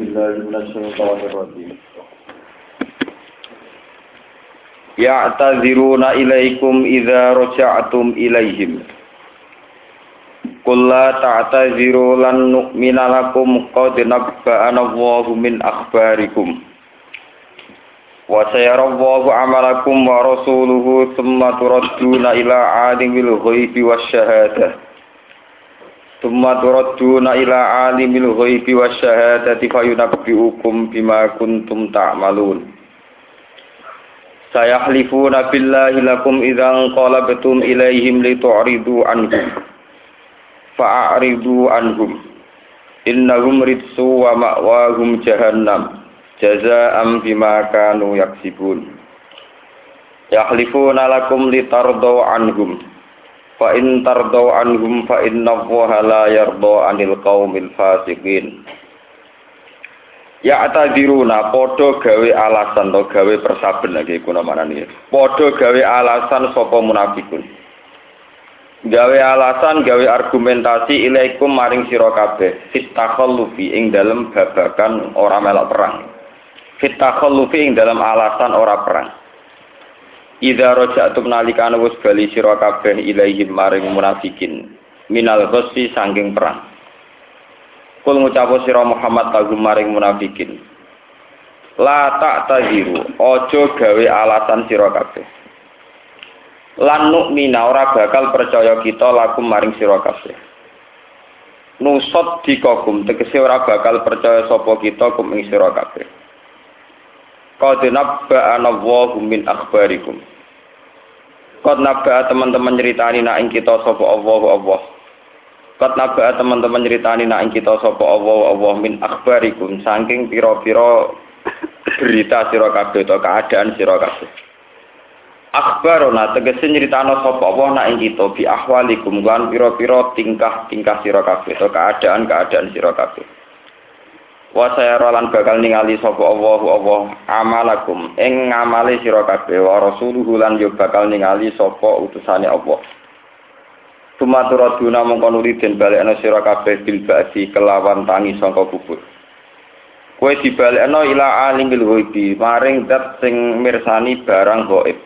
بالله من الشيطان الرجيم. يعتذرون إليكم إذا رجعتم إليهم. قل لا تعتذروا لن نؤمن لكم قد نبأنا الله من أخباركم. وسيرى الله عملكم ورسوله ثم تردون إلى عالم الغيب والشهادة. Tumma turadduna ila alimil ghaibi wasyahadati fayunabbi'ukum bima kuntum ta'malun. Sayahlifuna billahi lakum idzan qalabtum ilaihim litu'ridu anhum. Fa'ridu anhum. Innahum ritsu wa ma'wahum jahannam. Jazaa'an bima kanu yaksibun. Yahlifuna lakum litardau anhum. Fa in tardau anhum fa inna allaha la yarda anil qaumil fasiqin. Ya atadiruna padha gawe alasan to gawe persaben lagi kuna namane. Padha gawe alasan sapa munafikun. Gawe alasan gawe argumentasi ilaikum maring sira kabeh fitakhallufi ing dalem babakan ora melok perang. Fitakhallufi ing dalem alasan ora perang. Idza raja'tum nalikane wis bali sira kabeh ilaihim maring munafikin minal ghassi sangking perang. Kul ngucapu sira Muhammad kagum maring munafikin. La tak taziru, ojo gawe alasan sira kabeh. Lan nukmina ora bakal percaya kita lakum maring sira kabeh. Nusot dikogum tegese ora bakal percaya sapa kita kum ing sira kabeh. Qad nabba'ana Allahu min akhbarikum. Qad nabba'a teman-teman nyeritani nak ing kita sapa Allah Allah. Kat naba teman-teman ceritani nak kita sapa Allah Allah min akhbarikum saking pira-pira berita sira kabeh to keadaan sira kabeh. Akhbarona tegese nyritano sapa Allah nak ing kita bi ahwalikum lan pira-pira tingkah-tingkah sira kabeh to keadaan-keadaan sira kabeh. Wa sayara lan bakal ningali sapa Allah Allah amalakum ing ngamali sira kabeh wa rasuluhu lan yo bakal ningali sapa utusane Allah. Sumaturaduna mongko nuli den balekno sira kabeh bil ba'di kelawan tangi sangka kubur. Kowe dibalekno ila alimil ghaibi maring dat sing mirsani barang gaib.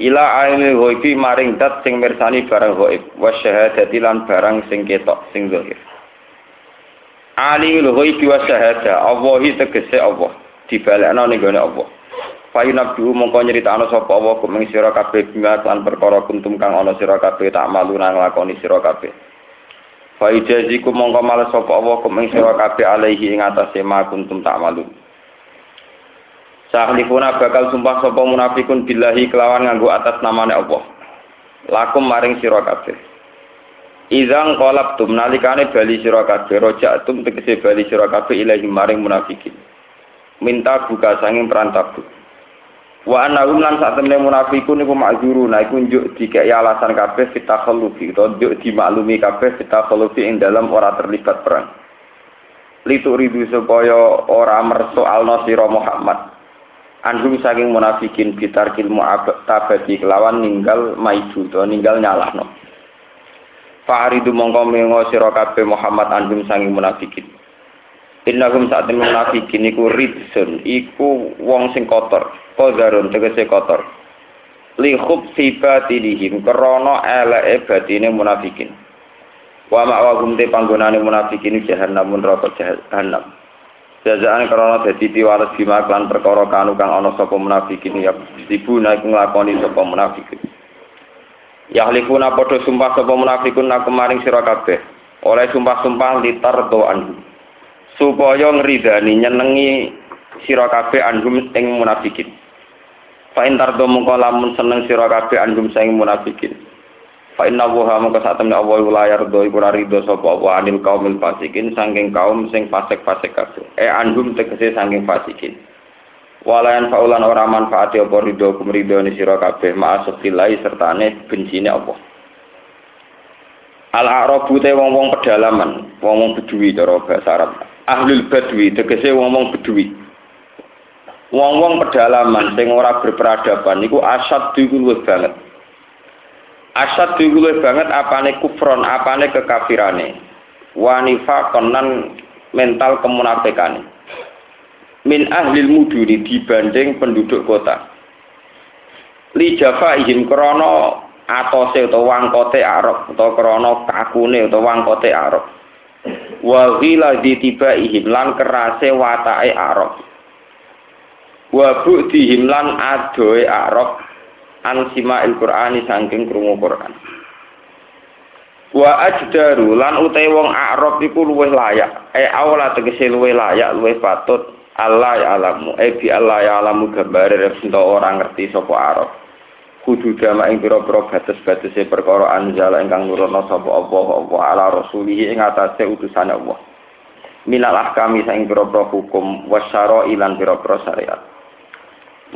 Ila alimil ghaibi maring dat sing mirsani barang gaib wa syahadati lan barang sing ketok sing zahir. Alimul ghaibi wa syahada Allah tegese Allah dibalekno ning gone Allah. Fayunabdu mongko nyritano sapa Allah kumeng sira kabeh bima lan perkara kuntum kang ana sira kabeh tak malu nang lakoni sira kabeh. Faijaziku mongko males sapa Allah kumeng sira kabeh alaihi ing atase ma kuntum tak malu. Sahlifuna bakal sumpah sapa munafikun billahi kelawan nganggo atas namane Allah. Lakum maring sira kabeh. Izang qalabtum nalikane bali sira kabeh rojatum tegese bali sira kabeh ilahi maring munafikin. Minta buka sanging perantabu. Wa annahum lan sak temene munafikun iku makzuruna iku njuk dikek alasan kabeh fitakhallufi to njuk dimaklumi kabeh fitakhallufi ing dalam ora terlibat perang. Litu ridu supaya ora mersoalno sira Muhammad. Anhum saking munafikin bitarkil mu'abadi kelawan ninggal maidu to ninggal nyalahno. Fa'aridu mongko mengo sira kabeh Muhammad anhum saking munafikin. Innahum saat munafikin iku ridsun, iku wong sing kotor, kodarun tegese kotor. Li khubsi batinihim krana eleke batine munafikin. Wa ma'wahum te panggonane munafikin jahannam neraka jahannam. Jazaan krana dadi piwales bima perkara kanu kang ana sapa munafikin ya dibuna iku nglakoni sapa munafikin. Yahlifuna padha sumpah sapa munafikun nak kemaring sira kabeh. Oleh sumpah-sumpah litardo anhu. supaya ngridani nyenengi sira kabeh anhum ing munafikin. Fa in tardo mongko lamun seneng sira kabeh anhum sing munafikin. Fa inna wa mongko sak temne Allah layar do iku rido sapa wa anil kaumil fasikin saking kaum sing fasik-fasik kabeh. E anhum tegese saking fasikin. Walayan faulan ora manfaati apa rido kumridoni sira kabeh ma'asufilai sertane bencine Allah. Al-Arabu te wong-wong pedalaman, wong-wong bedui cara bahasa Arab. Ahlul Badwi tegese wong-wong bedui. Wong-wong pedalaman sing ora berperadaban niku asad iku luwih banget. Asad iku luwih banget apane kufron, apane kekafirane. Wanifa konan mental kemunafikan. Min ahlil muduni dibanding penduduk kota. Li ihim krono atose utawa wangkote Arab utawa krana kakune utawa wangkote Arab. Wa ghila ihim lan kerase watake Arab. Wa bu'dihim lan adoe Arab an sima'il Qur'ani saking krungu Qur'an. Wa ajdaru lan utahe wong Arab iku luwih layak. E awla tegese luwih layak luwih patut Allah alamu. E bi Allah ya alamu gambare orang ngerti sapa Arab. Kudu dama ing pira-pira batas-batase perkara anjala ingkang nurono sapa Allah apa ala rasulihi ing atase utusane Allah. Minal ahkami saing pira-pira hukum wasyara ilan pira-pira syariat.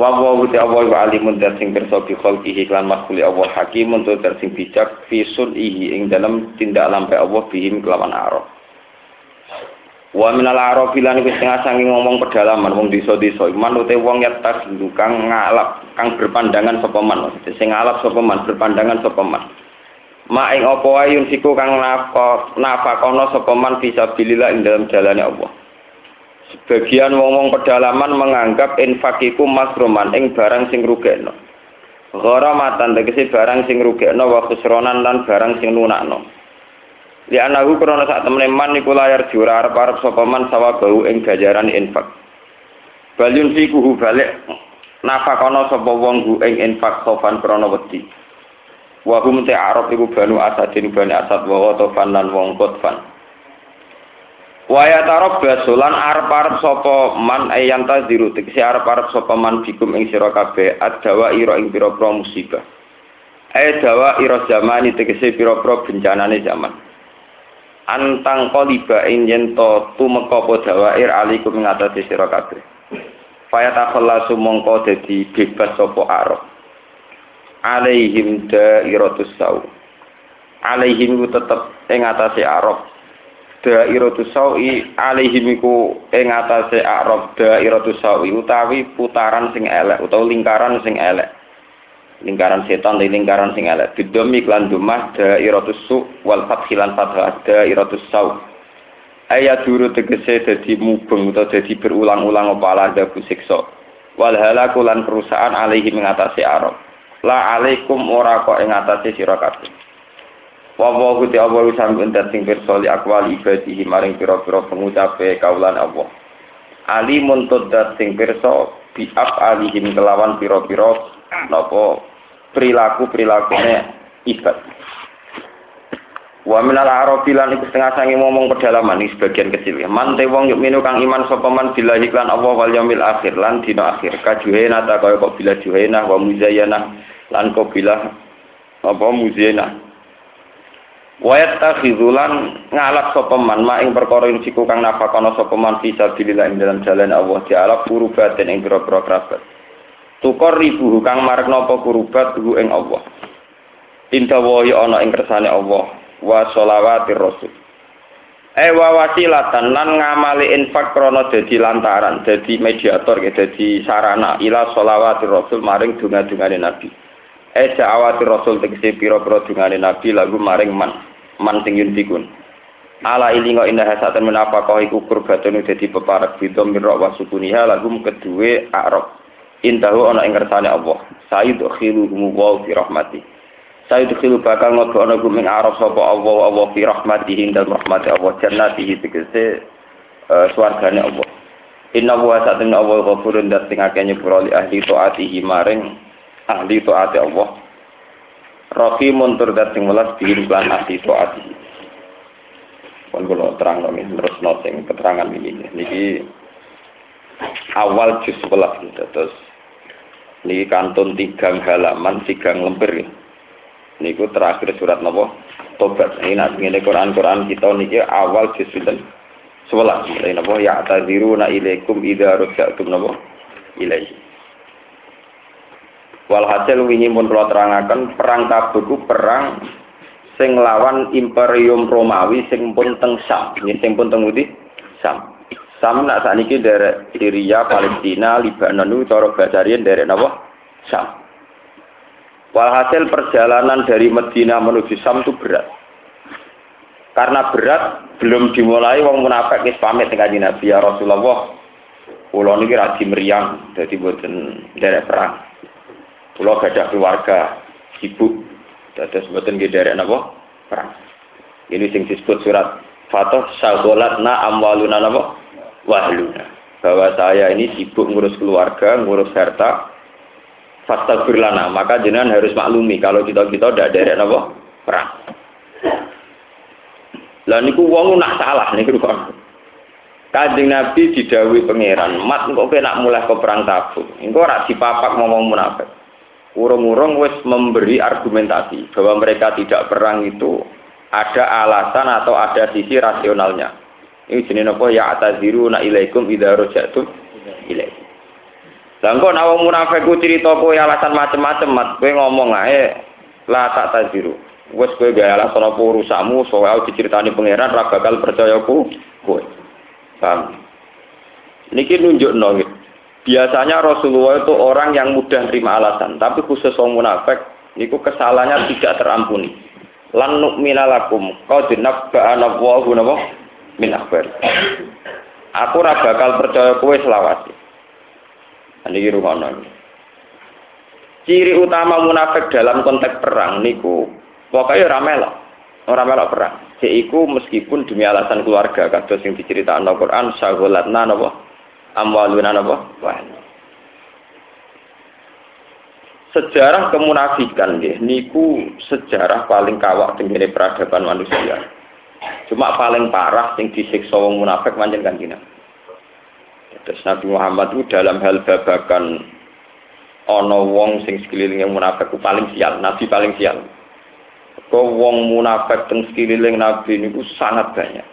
Wa wa Allah wa alimun dan sing pirsa bi khalqihi lan makhluk Allah hakim untuk sing bijak fi sulhi ing dalam tindak lampe Allah bihim kelawan arah Wa minal arabi lan setengah saking ngomong pedalaman wong desa-desa iman ute wong yatas kang ngalap kang berpandangan sapa man sing ngalap sapa man berpandangan sapa man Ma ing apa wae siku kang nafkah nafakono sapa man fisabilillah ing dalam jalane Allah Sebagian wong-wong pedalaman menganggap infak iku masruman ing barang sing rugekno. Gharamatan tegese barang sing rugekno wa khusronan lan barang sing lunakno. Li anahu krana sak temene man iku layar jura arep-arep sapa man bau ing gajaran infak. Balyun kuhu balik nafakono sapa wong gu ing infak sofan krana wedi. Wa hum te arab iku banu asadin bani asad wa tofan lan wong kotfan. Waya tarok basulan arep-arep sapa man ayan taziru tegese arep-arep sapa man bikum ing sira kabeh adawa ira ing pira-pira musibah. Ae dawa ira zamani tegese pira-pira bencanane zaman antang koliba ing yen to tumeka dawair alikum ngatasi sira kabeh. Faya takhallasu mongko dadi bebas sapa arab. Alaihim dairatus sau. Alaihim ku tetep ing atase arab. Dairatus saui alaihim iku ing atase arab. Dairatus saui utawi putaran sing elek utawa lingkaran sing elek lingkaran setan di lingkaran sing elek. Bidomi klan dumah dairatus su wal fathilan fathah dairatus sau. Ayat duru tegese dadi mubeng utawa dadi berulang-ulang apa ala dabu siksa. Wal halaku lan perusahaan alaihi mengatasi arab. La alaikum ora kok ing atase sira kabeh. Wa wa guti Allah sampun sing li akwal ibadihi maring pira-pira pengucape kaulan Allah. Alimun tuddat sing pirsa bi alihim kelawan pira-pira napa perilaku perilakune ibad. Wa minal arabi lan iku setengah sangi ngomong pedalaman iki sebagian kecil ya. Man te wong yuk minu kang iman sapa man billahi lan Allah wal yaumil akhir lan dina akhir. Kajuhena ta kaya kok bila juhena wa muzayyana lan kok bila apa muzayyana. Wa yattakhidzulan ngalap sapa man ma ing perkara ing siku kang nafakono sapa man fi sabilillah ing dalam jalan Allah dialap kurubaten ing pira-pira kerabat tukor ribu kang marek napa kurubat hu ing Allah. Inta wahi ana ing kersane Allah. Wa sholawatir rasul. E wa wasilatan lan ngamali infak krana dadi lantaran dadi mediator ya dadi sarana ila sholawatir rasul maring donga-dungane nabi. E da'awatir rasul tegese pira-pira dungane nabi lagu maring man man sing yuntikun ala ilinga indah hasatan menapa iku kurbatun dadi peparak bidom mirra wa sukuniha lagu kedue arab intahu ana ing kersane Allah. Sayudkhiluhum wa fi rahmati. Sayudkhilu bakal nglebokno gum ing arep sapa Allah Allah fi rahmatihi dan rahmati Allah. Jannatihi tegese uh, swargane Allah. Inna wa satun Allah ghafurun dat sing akeh nyepuro li ahli taatihi maring ahli taati Allah. Rahimun tur dat sing welas bihin lan ahli taatihi. Pun kula terang terus noting keterangan ini. Niki awal juz 11 terus Niki kantun tigang halaman, tigang lembar. Niku terakhir surat nopo Tobat. Ini nanti ini Quran-Quran kita niki awal juz sinten? Sebelas. Ini nopo ya na ilaikum idza ruja'tum nopo ilaihi. Walhasil wingi pun kula terangaken perang Tabuk perang sing lawan Imperium Romawi sing pun teng Sam. Sing pun teng Sam. Sam nak sakniki dari Syria, Palestina, Libanon itu cara bacarian dari napa? Sam. Walhasil perjalanan dari Medina menuju Sam itu berat. Karena berat belum dimulai wong munafik wis pamit dengan Nabi ya Rasulullah. Kula niki radi meriang dadi boten derek perang. Kula gadah keluarga sibuk dados boten nggih derek napa perang. Ini sing disebut surat Fatah Syagolatna amwaluna napa wahluna. Bahwa saya ini sibuk ngurus keluarga, ngurus harta, Fastagfirlana, maka jenengan harus maklumi kalau kita-kita tidak derek napa perang. Lah niku wong nak salah niku kok. Kanjeng Nabi didhawuhi pangeran, "Mat kok nak mulai ke perang tabuk." Engko ora dipapak ngomong munafik. Urung-urung wis memberi argumentasi bahwa mereka tidak perang itu ada alasan atau ada sisi rasionalnya. Ini jenis apa ya ataziru na ilaikum idza rajatum ilaikum. Lah engko nek wong munafik ku cerita kowe alasan macem-macem, mat kowe ngomong ae la tak taziru. Wes kowe gawe alasan apa urusanmu soal diceritani pangeran ra bakal percaya ku kowe. Paham? Niki nongit. Biasanya Rasulullah itu orang yang mudah terima alasan, tapi khusus orang munafik, niku kesalahannya tidak terampuni. Lan nu'mina lakum qad nabba'ana Allahu napa min akhbar. Aku ora bakal percaya kowe selawase. Niki rumono. Ciri utama munafik dalam konteks perang niku pokoknya ora melok. Ora melok perang. Yaiku meskipun demi alasan keluarga kados sing diceritakno Al-Qur'an sagholatna napa amwaluna napa wah. Sejarah kemunafikan nggih niku sejarah paling kawak tenggene peradaban manusia. Cuma paling parah sing disiksa wong munafik manjen kan Terus Nabi Muhammad itu dalam hal babakan ono wong sing sekeliling yang munafik paling sial, Nabi paling sial. Kau wong munafik teng sekeliling Nabi ini sangat banyak.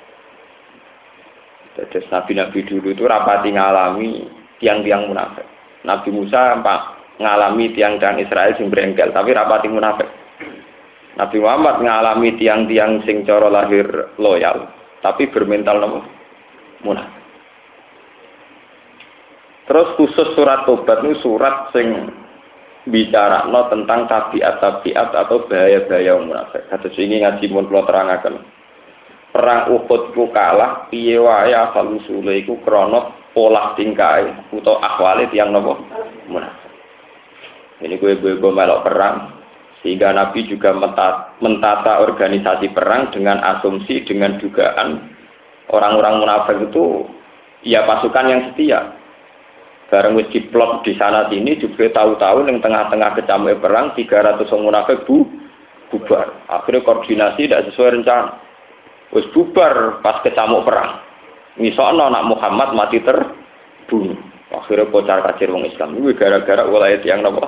Terus Nabi-Nabi dulu itu rapati ngalami tiang-tiang munafik. Nabi Musa pak ngalami tiang-tiang Israel sing berengkel, tapi rapati munafik. Nabi Muhammad ngalami tiang-tiang sing coro lahir loyal, tapi bermental nopo munafik. Terus khusus surat tobat ini surat sing bicara no tentang tabiat-tabiat atau bahaya-bahaya munafik. Kata ini ngaji mun kula terangaken. Perang Uhud ku kalah piye wae asal usule iku krana pola tingkai utawa akwale tiyang napa munafik. Ini gue gue melok perang sehingga Nabi juga mentata organisasi perang dengan asumsi dengan dugaan orang-orang munafik itu ya pasukan yang setia Bareng wis diplot di sana sini juga tahu-tahu yang tengah-tengah kecamuk perang 300 orang munafik bu bubar. Akhirnya koordinasi tidak sesuai rencana. Wis bubar pas kecamuk perang. Misalnya anak Muhammad mati terbunuh. Akhirnya kocar kacir wong Islam. Ini gara-gara wilayah yang nopo.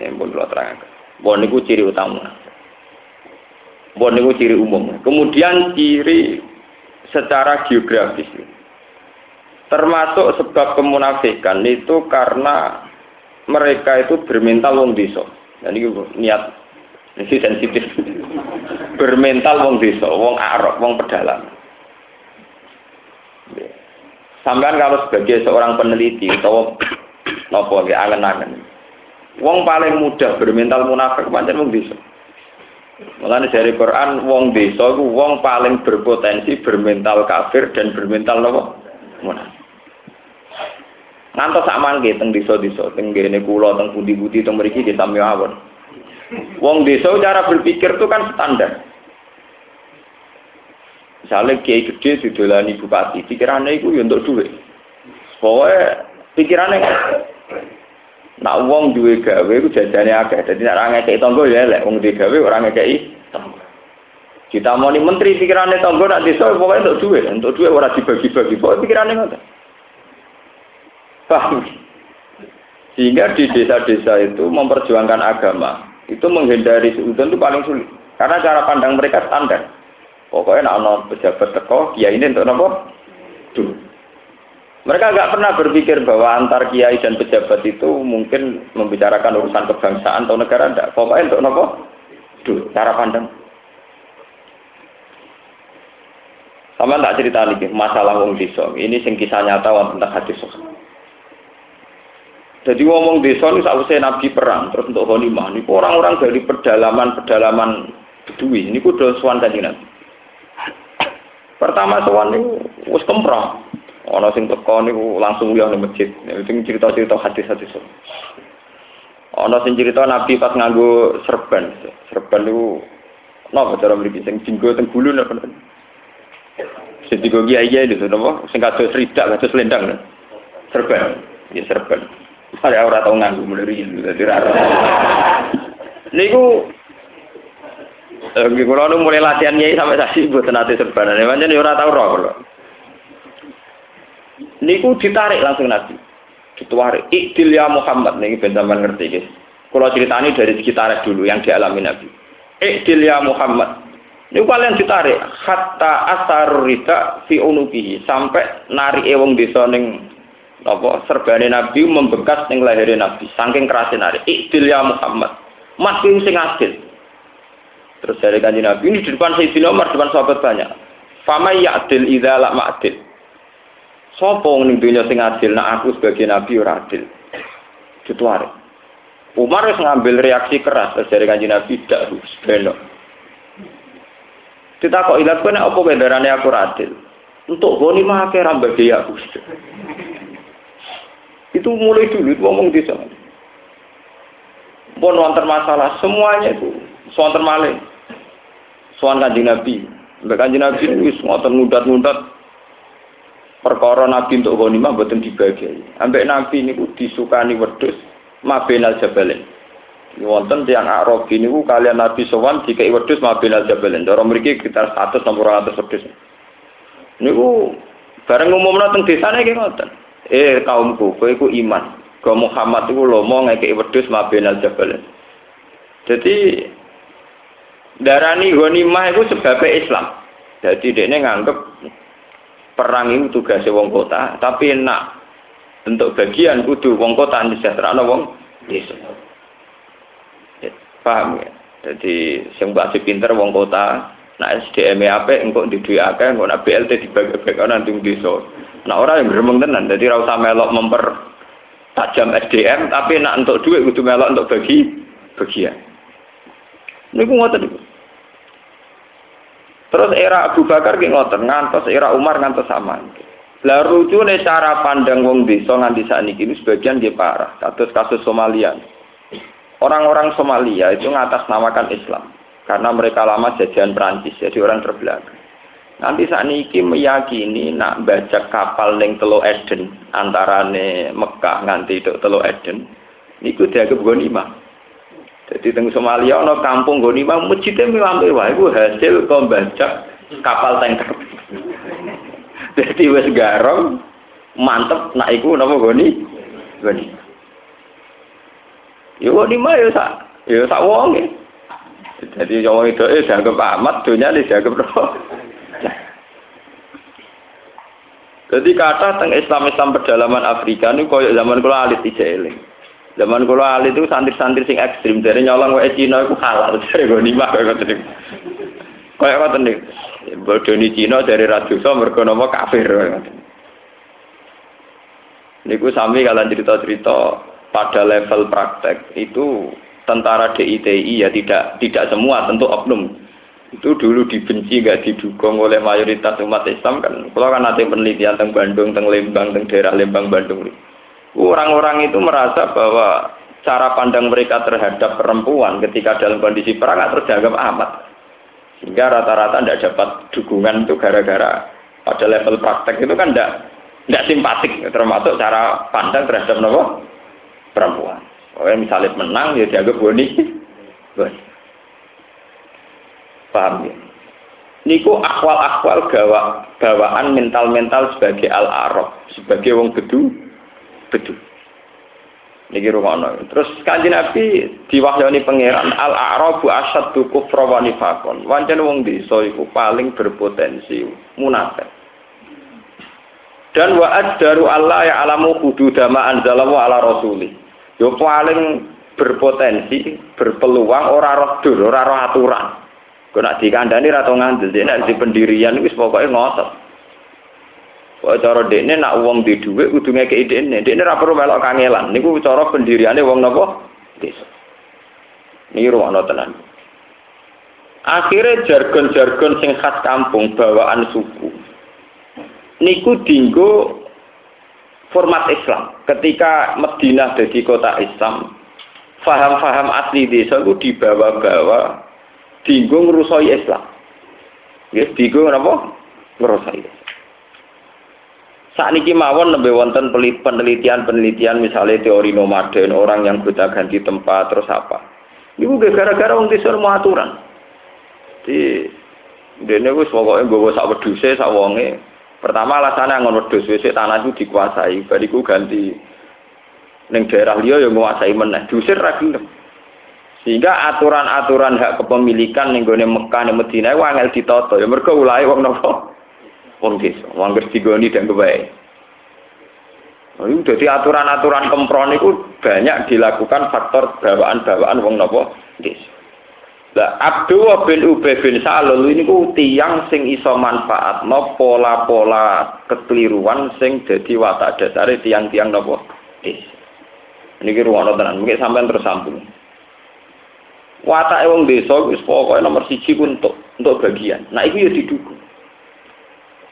Ini pun kalau terang. Bon itu ciri utama. Bon itu ciri umum. Kemudian ciri secara geografis. Termasuk sebab kemunafikan itu karena mereka itu bermental wong desa. Jadi niat ini sensitif. bermental wong desa, wong arok, wong pedalang. Sampai kalau sebagai seorang peneliti atau nopo ya angen-angen. Wong paling mudah bermental munafik pancen wong desa. Mulane dari Quran wong desa iku wong paling berpotensi bermental kafir dan bermental nopo munafik. Ngantos sak mangke teng desa-desa, teng ngene kula, teng pundi-pundi, teng mriki kita mawon. Wong desa cara berpikir itu kan standar. Misalnya kiai gede didolani bupati, pikirannya itu ya untuk duit. Pokoknya pikirannya. Nak wong duwe gawe itu jajane akeh. Dadi nek ora ngekeki tangga ya elek, wong duwe gawe ora ngekeki tangga. Mau menteri pikirannya tangga nak desa pokoknya untuk duit, untuk duit ora dibagi-bagi. Pokoknya pikirannya ngoten. Paham? Sehingga di desa-desa itu memperjuangkan agama, itu menghindari seudon itu paling sulit. Karena cara pandang mereka standar. Pokoknya nak pejabat teko, kiai ini untuk nopo dulu. Mereka nggak pernah berpikir bahwa antar kiai dan pejabat itu mungkin membicarakan urusan kebangsaan atau negara enggak. Pokoknya untuk nopo dulu, cara pandang. Sama tak cerita lagi masalah wong desa. Ini sing kisah nyata tentang hadis. Jadi ngomong desa ini sausai Nabi perang terus untuk Honimah ini orang-orang dari pedalaman-pedalaman Bedui do sowan kanjeng Nabi. Pertama sowan niku wis kemprong. Ana sing teko niku langsung liya ning masjid. Sing cerita-cerita hadis-hadis. Ana sing cerita Nabi pas nganggo serban. Serban niku napa cara mriki sing dinggo teng gulu napa. Sing dinggo kiai itu napa sing kados ridak kados selendang. Serban. Ya serban. Saya ora tau nganggo riyen dadi ra. Niku kula nu mulai latihan nyai sampai saksi mboten ate serbanan. Ya ora tau roh kula. Niku ditarik langsung Nabi. Ditarik. Ikdil ya Muhammad niki ben sampean ngerti guys. Kula ceritani dari sekitar dulu yang dialami Nabi. Ikdil ya Muhammad. Niku kalian ditarik hatta asar rida fi unubihi sampai nari ewong desa ning apa serbane Nabi membekas ning lahirnya Nabi saking kerasnya nari. Ikdil ya Muhammad. Mas sing adil. Terus dari kanji Nabi ini di depan Sayyidina Umar, depan sahabat banyak. Fama ya'dil idza la ma'dil. Sopo ning dunya sing adil, nah aku sebagai Nabi ora adil. Dituare. Umar harus ngambil reaksi keras dari kanji Nabi harus belok. Kita kok ilat kene apa bendarane aku adil? Untuk goni mah akeh rambage aku. Itu mulai dulu itu ngomong di sana. Pun wonten masalah semuanya itu wonten malih soal kanjeng Nabi. Mbak kanjeng Nabi wis ngotot ngudat-ngudat perkara Nabi untuk ghanimah mboten dibagi. Ambek Nabi niku disukani wedhus mabenal jabalen. Wonten tiang Arab niku kalian Nabi sowan dikai wedhus mabenal jabalen. Cara mriki sekitar 100 sampai 200 wedhus. Niku bareng umumna teng desane nggih ngoten. Eh kaumku, kowe iku iman. Kau Muhammad itu lomo ngekei wedhus mabenal jabalen. Jadi darani ghanimah itu sebabnya Islam. Jadi dia nganggep perang itu tugasnya wong kota, tapi nak untuk bagian kudu wong kota sejahtera wong desa. Ya, paham ya? Jadi sing mbak pinter wong kota, nah SDM apa engkau di dua akeh, engkau nak BLT dibagi-bagi nanti desa. Nah orang yang gremeng tenan, jadi rasa melok memper tajam SDM, tapi nak untuk duit kudu melok untuk bagi bagian. Niku ngoten niku. Terus era Abu Bakar ki ngoten, ngantos era Umar ngantos sama. Lah rucune cara pandang wong desa nganti ini sebagian dia parah. Kasus kasus Somalia. Orang-orang Somalia itu ngatasnamakan Islam karena mereka lama jajahan Prancis, jadi orang terbelakang. Nanti saat ini meyakini nak baca kapal neng Telo Eden antara Mekah nganti itu Telo Eden, niku dianggap ghanimah. Jadi teng Somalia ana kampung goni mah masjidnya milampe wae iku hasil kok baca kapal tanker. Jadi wis garong mantep nak iku napa goni? Goni. Yo goni mah yo sak yo sak wonge. Jadi wong itu eh dianggap amat, dunia dianggap roh. Jadi kata tentang Islam-Islam pedalaman Afrika ini koyo zaman kula alit eling. Zaman kalau ahli itu santri-santri sing ekstrim dari nyolong wae Cina itu halal dari gue nimah kayak gitu. Kayak apa tadi? Bodoni Cina dari Radusa mergo nama kafir. Niku sami kalian cerita-cerita pada level praktek itu tentara DITI ya tidak tidak semua tentu oknum itu dulu dibenci gak didukung oleh mayoritas umat Islam kan kalau kan nanti penelitian tentang Bandung tentang Lembang tentang daerah Lembang Bandung Orang-orang itu merasa bahwa cara pandang mereka terhadap perempuan ketika dalam kondisi perang terus dianggap amat. Sehingga rata-rata tidak dapat dukungan itu gara-gara pada level praktek itu kan tidak tidak simpatik termasuk cara pandang terhadap nopo perempuan. Oh, misalnya menang ya dianggap boni. Paham ya? Niku akwal-akwal bawaan mental-mental sebagai al-arab, sebagai wong bedu, bedu. Niki rumono. Terus kanjeng Nabi diwahyani pangeran al a'rabu asyaddu kufra wa nifaqan. Wancen wong desa iku paling berpotensi munafik. Dan wa addaru Allah ya alamu hududama anzalahu ala rasuli. Yo paling berpotensi, berpeluang ora roh dur, ora roh aturan. Kok nak dikandani ra tau ngandel, nek di pendirian wis pokoke ngotot. Kok cara dekne nak wong di dhuwit kudu ngekeki dekne. Dekne ora perlu melok kangelan. Niku cara pendiriane wong napa? Desa. Niki ruwono tenan. Akhirnya jargon-jargon sing khas kampung bawaan suku. Niku dinggo format Islam. Ketika Madinah jadi kota Islam, faham-faham asli desa itu dibawa-bawa dinggo ngerusoi Islam. Ya, dinggo apa? Ngerusoi Islam. Saat ini mawon lebih wonten penelitian-penelitian misalnya teori nomaden, orang yang gonta ganti tempat terus apa. Ibu gara-gara desa mau aturan. Di dene wis pokoke nggawa sak wedhuse sak wonge. Pertama alasannya ngono wedhus wis tanah itu dikuasai, bariku ganti ning daerah liya yang menguasai meneh. Diusir ra Sehingga aturan-aturan hak kepemilikan ning gone Mekah ning Madinah wangel ditata. Ya mergo ulahe wong napa? Desa, wong digoni dan kebaik. Nah, itu jadi aturan-aturan kempron itu banyak dilakukan faktor bawaan-bawaan wong nopo desa. Lah Abdul bin Ubay bin Salul ini ku tiang sing iso manfaat no pola-pola kekeliruan sing jadi watak dasar tiang-tiang nopo desa. Ini kira ruang tenan, mungkin sampai terus sambung. Watak wong desa wis pokoknya nomor siji untuk untuk bagian. Nah itu ya didukung.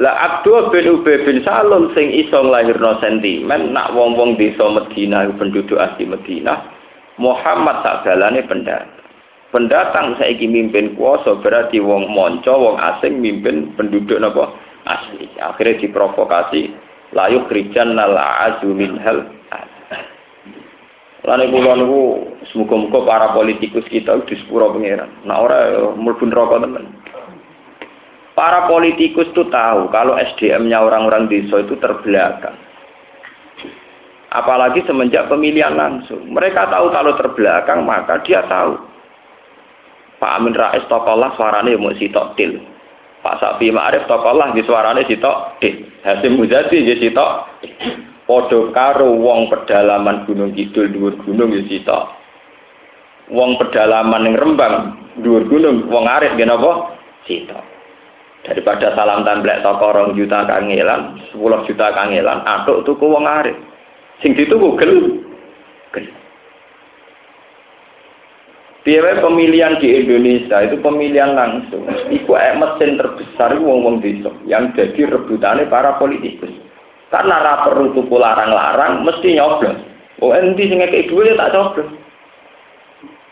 Lah Abdul bin Ubay bin Salul sing iso nglahirno sentimen nak wong-wong desa Medina penduduk asli Medina Muhammad sakjalane pendatang. Pendatang saiki mimpin kuasa berarti wong monco wong asing mimpin penduduk napa asli. Akhirnya diprovokasi layu krijan nal azu hal Lan kula niku semoga-moga para politikus kita di sepuro pangeran. Nah ora mlebu neraka temen. Para politikus itu tahu kalau SDM-nya orang-orang desa itu terbelakang. Apalagi semenjak pemilihan langsung. Mereka tahu kalau terbelakang, maka dia tahu. Pak Amin Rais tokolah suaranya mau sitok til. Pak Sapi Ma'arif tokolah di suaranya sitok til. Hasim Muzadi di sitok Podo karo wong pedalaman Gunung Kidul dhuwur gunung ya sitok. Wong pedalaman yang Rembang dhuwur gunung wong arit nggih napa? Sitok daripada salam templek toko rong juta kangelan, sepuluh juta kangelan, atuk tuku wong arif. Sing dituku gel. Gel. Biaya pemilihan di Indonesia itu pemilihan langsung. Iku mesin terbesar wong-wong desa yang jadi rebutannya para politikus. Karena ra perlu tuku larang-larang mesti nyoblos. Oh endi sing ngekek tak coblos.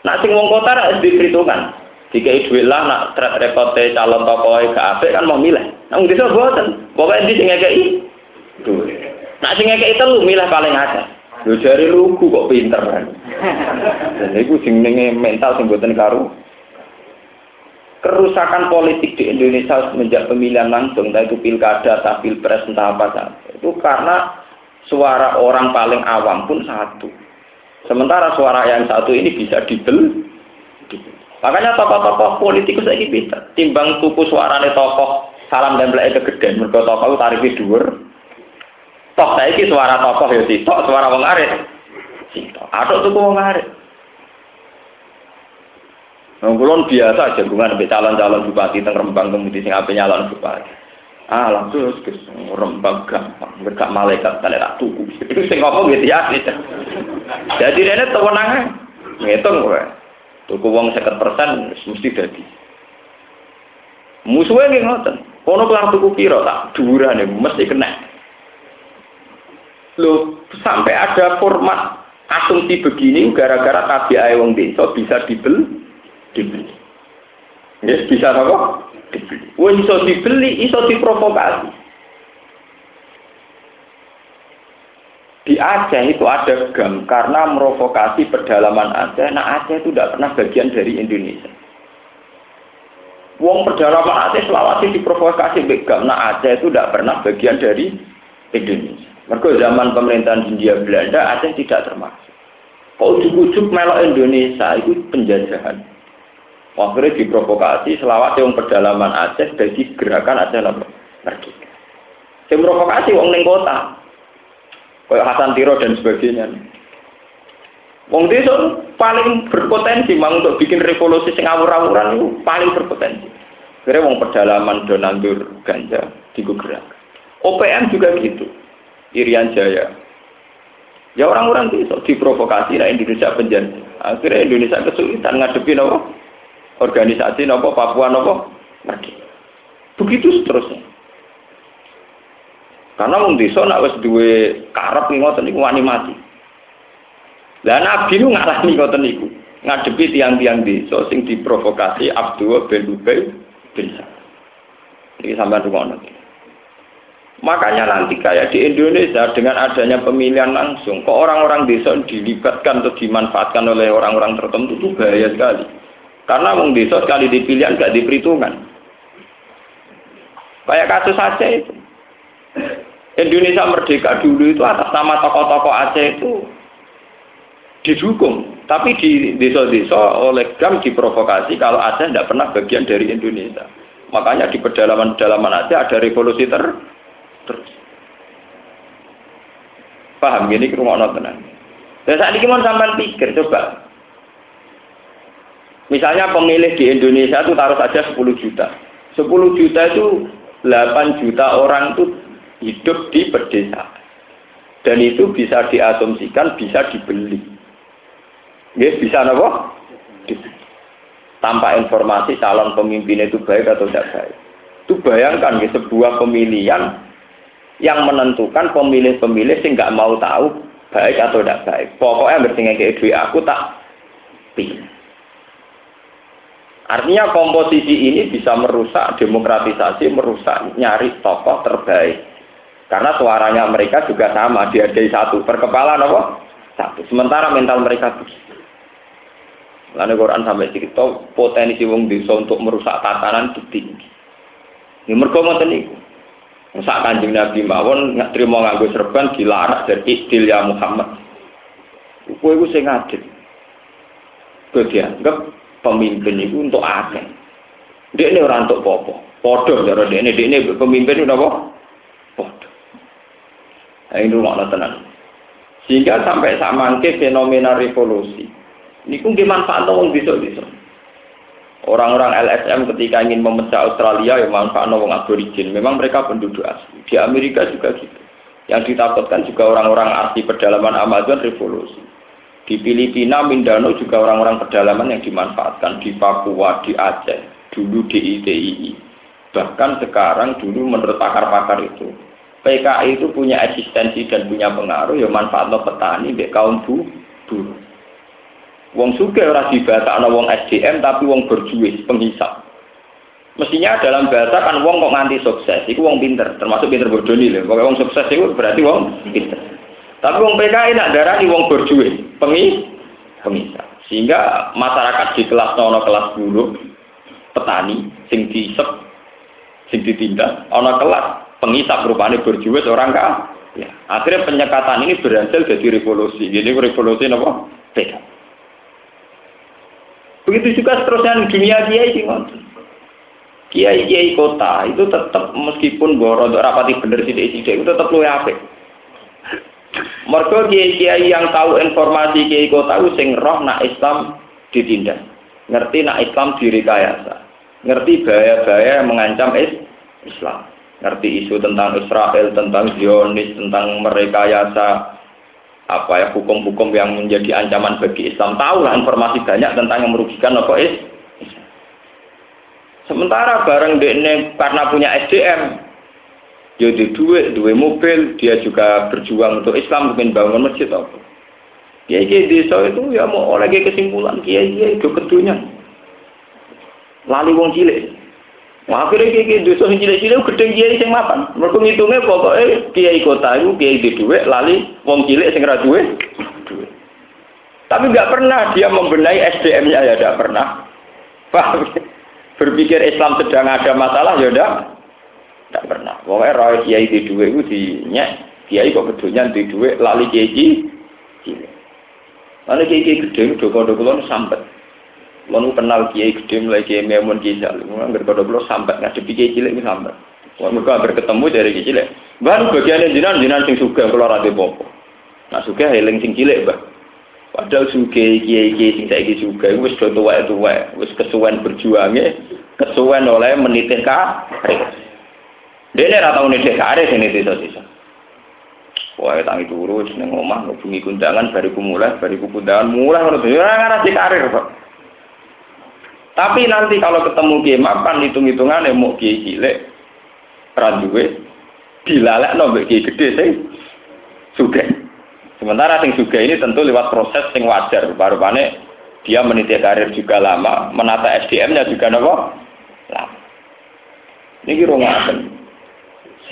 Nak sing wong kota ra diperhitungkan. Jika duit lah nak track rekote calon tokoe gak apik kan mau milih. Nang desa boten. Pokoke endi sing ngekeki duit. Nak sing ngekeki telu milih paling akeh. Lho jari lugu kok pinter kan. Dan itu sing mental sing boten karu. Kerusakan politik di Indonesia semenjak pemilihan langsung, entah itu pilkada, entah pilpres, entah apa saja. Itu karena suara orang paling awam pun satu. Sementara suara yang satu ini bisa dibel, Makanya tokoh-tokoh politikus lagi pinter. Timbang tuku suarane tokoh salam dan belakang kegedean. Mereka tokoh tarifnya dhuwur. Toh saiki suara tokoh ya sitok, suara wong arit. Sitok. Atau tuku wong arit. Nah, kulon biasa jagungan sampai calon-calon bupati teng Rembang kemudian sing ape nyalon bupati. Ah langsung terus Rembang gampang, berkak malaikat kali tak. Itu sing ngomong gitu ya. Jadi ini tewenang ngitung gue. Tuku seket persen mesti dadi. Musuhnya nggih ngoten. Kono kelar tuku piro tak nih mesti kena. Lo sampai ada format asumsi begini gara-gara tabi ae wong desa bisa dibeli dibeli. Yes, bisa apa? Dibeli. Wong iso dibeli, iso diprovokasi. Di Aceh itu ada gam karena merovokasi pedalaman Aceh. Nah Aceh itu tidak pernah bagian dari Indonesia. Wong pedalaman Aceh selawasi diprovokasi begam. Nah Aceh itu tidak pernah bagian dari Indonesia. Mereka zaman pemerintahan Hindia Belanda Aceh tidak termasuk. Kalau ujuk-ujuk melok Indonesia itu penjajahan. Akhirnya diprovokasi selawat yang pedalaman Aceh dari gerakan Aceh Merdeka. Yang provokasi wong kota. Kayak Hasan Tiro dan sebagainya. Wong desa paling berpotensi mang untuk bikin revolusi sing awur-awuran itu paling berpotensi. Kira wong pedalaman do nandur ganja di gerak. OPM juga gitu. Irian Jaya. Ya orang-orang itu diprovokasi lah Indonesia penjara. Akhirnya Indonesia kesulitan ngadepi apa? organisasi nopo Papua nopo. Begitu seterusnya. Karena wong desa nak wis duwe karep ngoten niku wani mati. Lah nabi nu ngalami ngoten niku. Ngadepi tiang-tiang desa sing diprovokasi Abdul bin Ubay bin. Ini sampai rumah Makanya nanti kayak di Indonesia dengan adanya pemilihan langsung, kok orang-orang desa dilibatkan atau dimanfaatkan oleh orang-orang tertentu itu bahaya sekali. Karena wong desa sekali dipilihan gak diperhitungkan. Kayak kasus Aceh itu. Indonesia merdeka dulu itu atas nama tokoh-tokoh Aceh itu didukung. Tapi di desa-desa oleh GAM diprovokasi kalau Aceh tidak pernah bagian dari Indonesia. Makanya di pedalaman-pedalaman Aceh ada revolusi ter terus. Paham gini ke rumah tenang. Dan saat ini mau sampai pikir coba. Misalnya pemilih di Indonesia itu taruh saja 10 juta. 10 juta itu 8 juta orang itu hidup di pedesaan. Dan itu bisa diasumsikan bisa dibeli. Ya, bisa apa? Tanpa informasi calon pemimpin itu baik atau tidak baik. Itu bayangkan ya, sebuah pemilihan yang menentukan pemilih-pemilih sih nggak mau tahu baik atau tidak baik. Pokoknya bertinggal kayak duit aku tak pilih. Artinya komposisi ini bisa merusak demokratisasi, merusak nyari tokoh terbaik. Karena suaranya mereka juga sama, dihargai satu. Per kepala apa? Satu. Sementara mental mereka begitu. Lalu Quran sampai cerita potensi wong desa untuk merusak tatanan itu tinggi. Ini mereka ngoten. Sak kanjeng Nabi mawon nggak terima nganggo serban dilarang dari iktil ya Muhammad. Kowe iku sing adil. Kowe dianggap pemimpin itu untuk akeh. Dia ini orang untuk popo. Podo cara dia ini, dia ini pemimpin itu apa? Nah, ini rumah tenang. Sehingga sampai samangke fenomena revolusi. Ini pun manfaat wong besok-besok. Orang-orang LSM ketika ingin memecah Australia yang manfaat wong aborigin. Memang mereka penduduk asli. Di Amerika juga gitu. Yang ditakutkan juga orang-orang asli pedalaman Amazon revolusi. Di Filipina, Mindanao juga orang-orang pedalaman yang dimanfaatkan di Papua, di Aceh, dulu di ITII. Bahkan sekarang dulu menurut pakar-pakar itu PKI itu punya eksistensi dan punya pengaruh ya manfaat lo petani di kaum bu buruh. Wong suge ora dibatakno wong SDM tapi wong berjuis penghisap. Mestinya dalam bahasa kan wong kok nganti sukses, itu wong pinter, termasuk pinter bodoh nih loh. Pokoknya wong sukses itu berarti wong pinter. Tapi wong PKI nak di wong berjuis, pengi, penghisap. Sehingga masyarakat di kelas nono kelas buruh, petani, sing disep, sing ditindak, ono kelas pengisap rupanya berjuwet orang kah? Ya. Akhirnya penyekatan ini berhasil jadi revolusi. Jadi revolusi apa? Beda. Begitu juga seterusnya di dunia kiai sih Kiai kiai kota itu tetap meskipun boros rapati bener sih itu tetap luwe apik. Mereka kiai kiai yang tahu informasi kiai kota itu sing roh nak Islam ditindak, ngerti nak Islam direkayasa, ngerti bahaya-bahaya mengancam Islam ngerti isu tentang Israel, tentang Zionis, tentang mereka yasa apa ya hukum-hukum yang menjadi ancaman bagi Islam. Tahu lah informasi banyak tentang yang merugikan apa is. Sementara bareng ini karena punya SDM, dia di duit, duit mobil, dia juga berjuang untuk Islam, mungkin bangun masjid apa. Kiai kiai desa itu ya mau oleh kesimpulan kiai kiai itu kedunya. Lali wong cilik. Wah, akhirnya kiai kiai dosa cilik-cilik gede kiai sing mapan. Mereka ngitungnya pokoknya kiai kota itu kiai di duit, lali wong cilik sing ra duit. Tapi nggak pernah dia membenahi SDM-nya ya tidak pernah. Paham? Berpikir Islam sedang ada masalah ya tidak, tidak pernah. Pokoknya roh kiai di duit itu dinya, kiai kok kedunya di duit, lali kiai cilik. Lalu kiai gede, doko-doko sampai. Lalu kenal kiai gede mulai kiai memun kiai jalim. Nggak pada belum sampai ngadepi kiai cilik ini. Wah mereka berketemu dari kiai cilik. Baru bagian jinan jinan sing suka kalau rade popo. Nah suka heling sing cilik bah. Padahal suka kiai kiai sing saya suka. Wis do tua itu wae. Wis kesuwen berjuangnya. Kesuwen oleh menitih karir. Dia ini rata unit karir sini sisa-sisa. Wah, tangi turu, seneng omah, ngubungi kundangan, bariku mulai, bariku kundangan, mulai, mulai, mulai, mulai, mulai, Tapi nanti kalau ketemu kiai mapan hitung-hitungan mau kiai cilik randuwe dilalek nombek kiai gede sih suge. Sementara sing suge ini tentu lewat proses sing wajar. Baru pane dia meniti karir juga lama, menata SDM-nya juga nopo lama. Ini kira.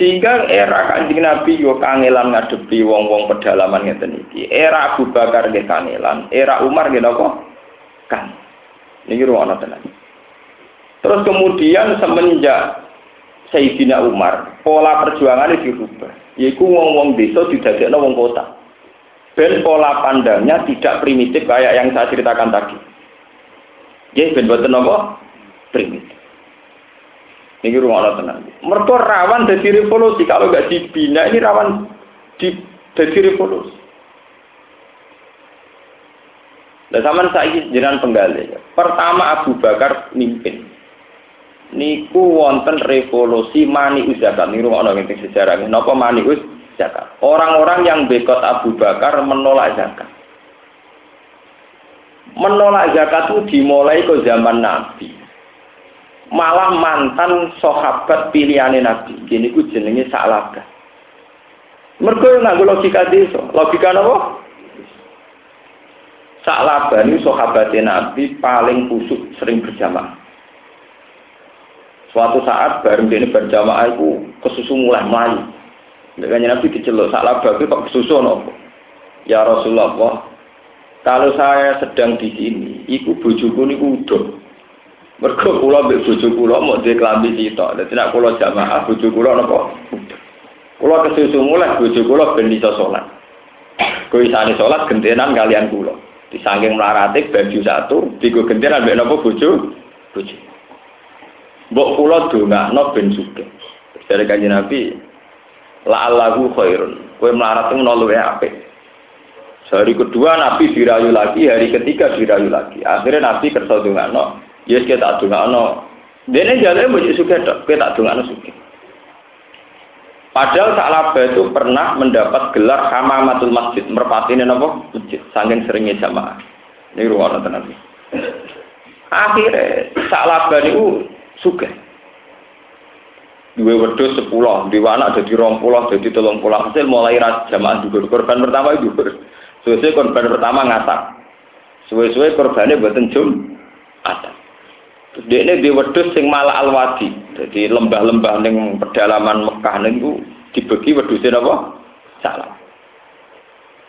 Sehingga era kanjeng Nabi yo kangelan ngadepi wong-wong pedalaman ngeten iki. Era Abu Bakar nggih kangelan, era Umar nggih napa? Kan. Niki ruwana tenan. Terus kemudian semenjak Sayyidina Umar, pola perjuangan dirubah. Yaiku wong-wong desa didadekno wong kota. Ben pola pandangnya tidak primitif kayak yang saya ceritakan tadi. Ya, ben boten apa? Primitif. Ini rumah tenang. Mereka rawan dari revolusi. Kalau nggak dibina ini rawan di dari revolusi. Dan zaman saya jenengan penggali. Pertama Abu Bakar mimpin. Niku wonten revolusi mani uzakat. Ini rumah orang yang sejarah. Napa mani zakat? Orang-orang yang bekot Abu Bakar menolak zakat. Menolak zakat itu dimulai ke zaman Nabi malah mantan sahabat pilihane Nabi. Gini ku jenenge Sa'labah. Mergo nganggo logika desa. Logika napa? Sa'labah ini sahabat Nabi paling kusuk sering berjamaah. Suatu saat bareng ini berjamaah itu kesusu mulai melayu. Makanya Nabi diceluk Sa'labah itu kok kesusu nopo? Ya Rasulullah, kalau saya sedang di sini, iku bojoku niku udah Mergo kula mbek bojo kula mau dhe klambi sitok. Dadi nek kula jamaah bojo kula napa? Kula kesusu mulai bojo kula ben iso salat. Kowe isane salat gentenan kalian kula. Disangking mlarate baju satu, digo gentenan mbek napa bojo? Bojo. Mbok kula dongakno ben sugih. Dari kanjeng Nabi, la'allahu khairun. Kowe melarat itu luwih apik. Hari kedua Nabi dirayu lagi, hari ketiga dirayu lagi. Akhirnya Nabi kersa dongakno, Yes kita tak dongakno. Dene jale mesti suka tok, kita tak dongakno suka. Padahal Sa'labah itu pernah mendapat gelar Hamamatul Masjid, merpatine napa? Masjid, saking seringnya jamaah. Ini ruang tenan. Akhirnya Sa'labah itu suka. Dua wedus sepuluh, dua anak jadi rong pulau, jadi tolong pulau. Hasil mulai jamaah juga. Korban pertama itu Suwe-suwe korban pertama ngatak. Suwe-suwe korbannya buatan jum, ada. Terus dia ini di wedus sing malah alwadi. Jadi lembah-lembah ning pedalaman Mekah niku dibagi wedusnya apa? Salah.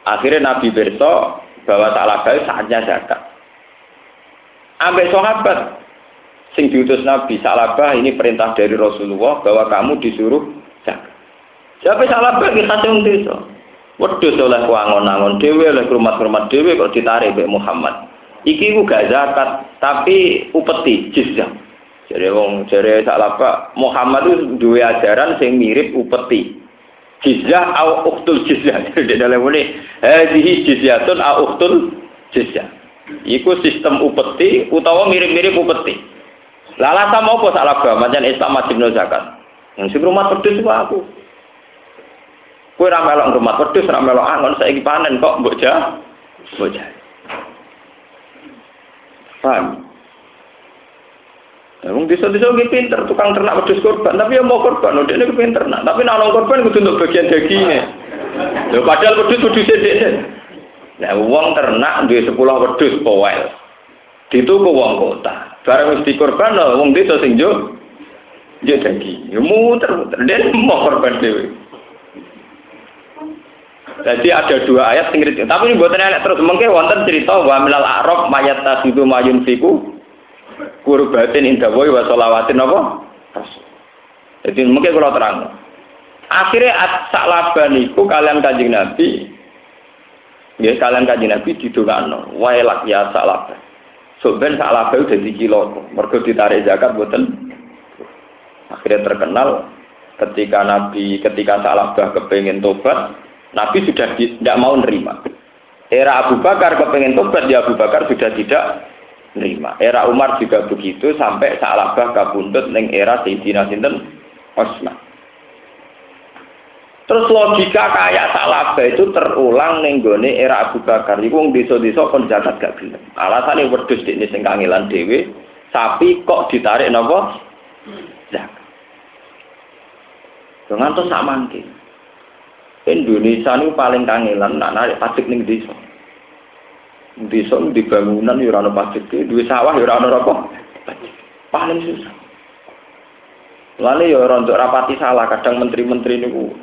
Akhirnya Nabi berso bahwa salah baik saatnya zakat. Ambil sahabat sing diutus Nabi Salabah ini perintah dari Rasulullah bahwa kamu disuruh zakat. Siapa Salabah kita khasung desa. Wedus oleh kuangon-angon dewe oleh rumah-rumah dewe kok ditarik Mbak Muhammad. Iki ku gak zakat, tapi upeti jizyah. Jadi wong jare lapa Muhammad itu dua ajaran sing mirip upeti. Jizyah au uktul jizyah. Jadi dalam ini hadhihi jizyatun au uktul jizyah. Iku sistem upeti utawa mirip-mirip upeti. Lala sama apa salah macam Islam wajib zakat. Yang sing rumah pedus itu aku. Kue ramelok rumah pedus, ramelok angon saya panen kok mbok jah. Mbok jah. Paham? Wong desa-desa nggih pinter tukang ternak wedhus korban, tapi ya mau korban, udah ini pinter nak. Tapi nek korban kudu untuk bagian dagingnya. Lho padahal wedhus wedhus dhewe. Nah, wong ternak duwe 10 wedhus powel. Dituku wong kota. Barang wis dikorban wong desa sing jo yo daging. Ya muter-muter, dia mau korban dhewe. Jadi ada dua ayat sing Tapi ini buatan ayat terus mungkin wonten cerita wa milal a'rab mayat tasidu mayun fiku kurbatin indawoi wa sholawatin apa? Jadi mungkin kalau terang. Akhirnya sak laban iku kalian kanjeng Nabi Ya kalian kanjeng Nabi didongakno waelak ya sak laban. So ben sak laban udah dikilo mergo ditarik zakat boten. Akhirnya terkenal ketika Nabi ketika sak labah kepengen tobat Nabi sudah tidak mau nerima. Era Abu Bakar kepengen tobat, ya Abu Bakar sudah tidak nerima. Era Umar juga begitu sampai Sa'labah kabundut neng era Sayyidina Sinten Osman. Terus logika kayak Sa'labah itu terulang neng gone era Abu Bakar. Iku wong desa-desa kon zakat gak gelem. Alasane wedhus dekne sing kangelan dhewe sapi kok ditarik nopo zakat. Dengan tuh sama mangke. Indonesia ini paling kangelan nak narik pajak ning desa. Desa di bangunan ya ora ono pajak, duwe sawah ya ora ono apa. Paling susah. Lalu ya rontok rapati salah, kadang menteri-menteri niku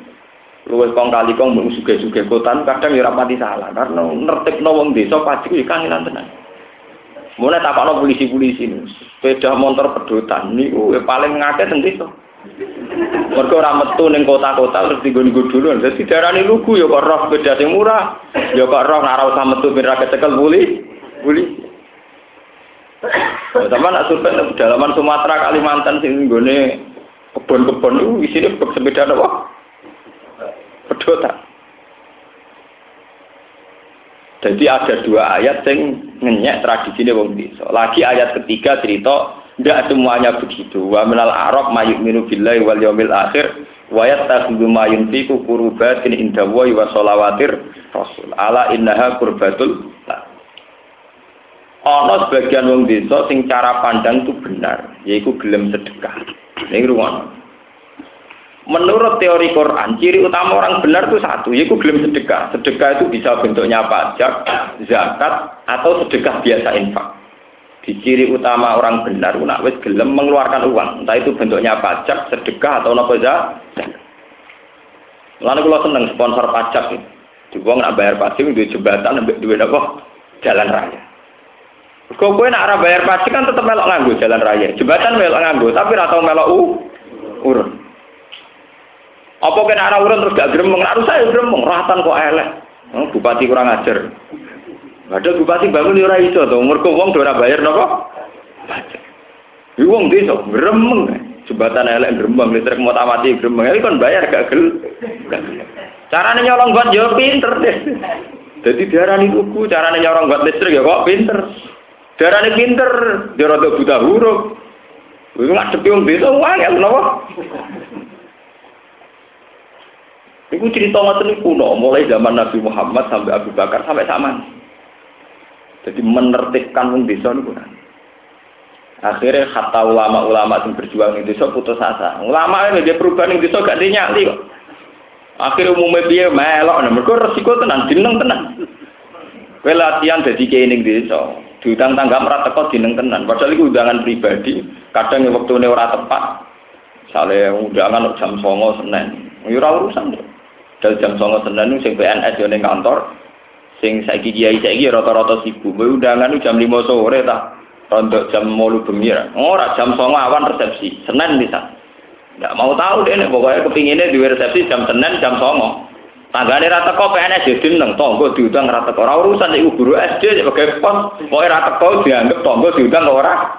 luwes kong kali kong mau suge-suge kotan, kadang ya rapati salah karena nertib wong desa pajak ya kangenan tenan. Mulai tapakno polisi-polisi sepeda motor pedotan niku paling ngakeh teng desa. Mergo ora metu ning kota-kota terus digon-gon dulu. Dadi darani lugu ya kok roh sepeda sing murah, ya kok roh ora usah metu ben ra kecekel buli. Buli. Teman nak survei pedalaman Sumatera Kalimantan sing nggone kebon-kebon itu isine sepeda apa? Pedotan. Jadi ada dua ayat yang ngenyek tradisi ini wong desa. Lagi ayat ketiga cerita tidak semuanya begitu. Wa minal arab mayuk minu billahi wal yawmil akhir wa yattakhidhu ma yunfiqu qurbatin inda wa sholawatir rasul. Ala innaha qurbatul Ana sebagian wong desa sing cara pandang itu benar, yaitu gelem sedekah. Ini ruang. Menurut teori Quran, ciri utama orang benar itu satu, yaitu gelem sedekah. Sedekah itu bisa bentuknya pajak, zakat, atau sedekah biasa infak. Di ciri utama orang benar, nak wis gelem mengeluarkan uang, entah itu bentuknya pajak, sedekah atau apa saja. Lalu kalau seneng sponsor pajak itu, juga nak bayar pajak itu jembatan, duit apa? Jalan raya. Kau kue nak bayar pajak kan tetap melok nganggo jalan raya. Jembatan melok nganggo, tapi atau melok u urun. Apa kena arah urun terus gak gremeng? Harus saya gremeng, ratan kok elek. Oh, bupati kurang ajar. Ada bupati bangun di ora iso to, mergo wong ora bayar napa? Pajak. Iki wong desa gremeng. Jembatan elek gremeng, listrik mau mati gremeng. Iki kan bayar gak gel. Carane nyolong buat yo pinter deh. Jadi diarani kuku, carane nyolong buat listrik ya kok pinter. Diarani pinter, dia rada buta huruf. Iku ngadepi wong desa wae napa? Iku cerita ngoten kuno, mulai zaman Nabi Muhammad sampai Abu Bakar sampai sama. Jadi menertibkan wong desa niku. Akhirnya kata ulama-ulama yang berjuang di desa putus asa. Ulama ini dia perubahan di desa gak dinyali kok. Akhirnya umumnya dia melok, nah mereka resiko tenan, dineng tenan. Kue latihan jadi ini desa, diundang tangga merata kok dineng tenan. Padahal itu undangan pribadi, kadang waktu ini ora tepat. Misalnya undangan jam songo senen, ya urusan. Dari jam songo senen itu PNS yang kantor, sing saiki kiai saiki rata-rata sibuk. Kowe undangan jam 5 sore ta. Rontok jam 8 bengi Ora jam 9 awan resepsi. Senin bisa. Enggak mau tahu deh nek pokoknya kepinginnya di resepsi jam Senin jam 9. Tanggane ra teko PNS ya dineng tonggo diundang ra teko. Ora urusan iki guru SD sebagai pos. Pokoke ra teko dianggap tonggo diundang ora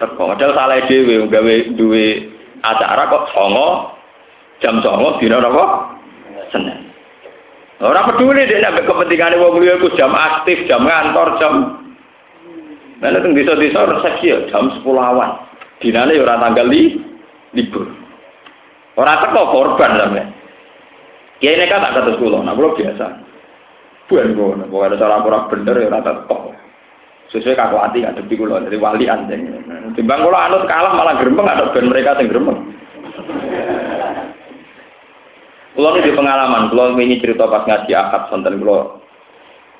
teko. Padahal salah dhewe gawe duwe acara kok songo jam songo dina apa? Senin. Orang peduli deh nabi kepentingan wong liya iku jam aktif, jam ngantor, jam Nah, teng desa-desa resepsi ya jam 10 awan. Dinane ya ora tanggal li, libur. Ora teko korban sampe. Kiai nek tak kados kula, nah kula biasa. Buan ngono, kok ada cara ora bener ya ora teko. Sesuai kaku hati ngadepi kula dari wali anjing. Timbang kula anut kalah malah gremeng ada ben mereka sing gremeng. Kulo di pengalaman, kulo ini cerita pas ngaji akad sonten kulo.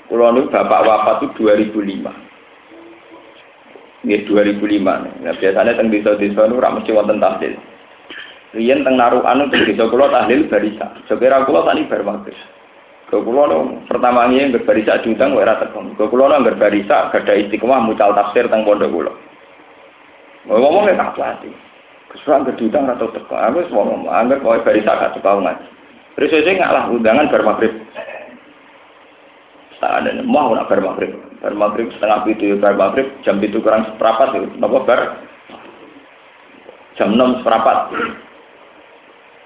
Kulo ini bapak wafat itu 2005. Ini 2005. Nah, biasanya teng desa-desa itu ora mesti wonten tahlil. Riyen teng narukan itu desa kulo tahlil barisa. Sekira kulo tani bar maghrib. Ke no, pertama ini yang barisa diundang ora tekom. Ke kulo no barisa gada istiqomah mucal tafsir teng pondok kulo. Ngomongnya tak hati. Kesukaan gedudang atau teko. Aku semua ngomong, anggar kau barisa gak ngaji. Terus saya ngalah undangan bar maghrib. Tak ada mau nak bar maghrib. Bar maghrib setengah itu bar maghrib jam itu kurang seperempat itu. Napa bar? Jam enam seperempat.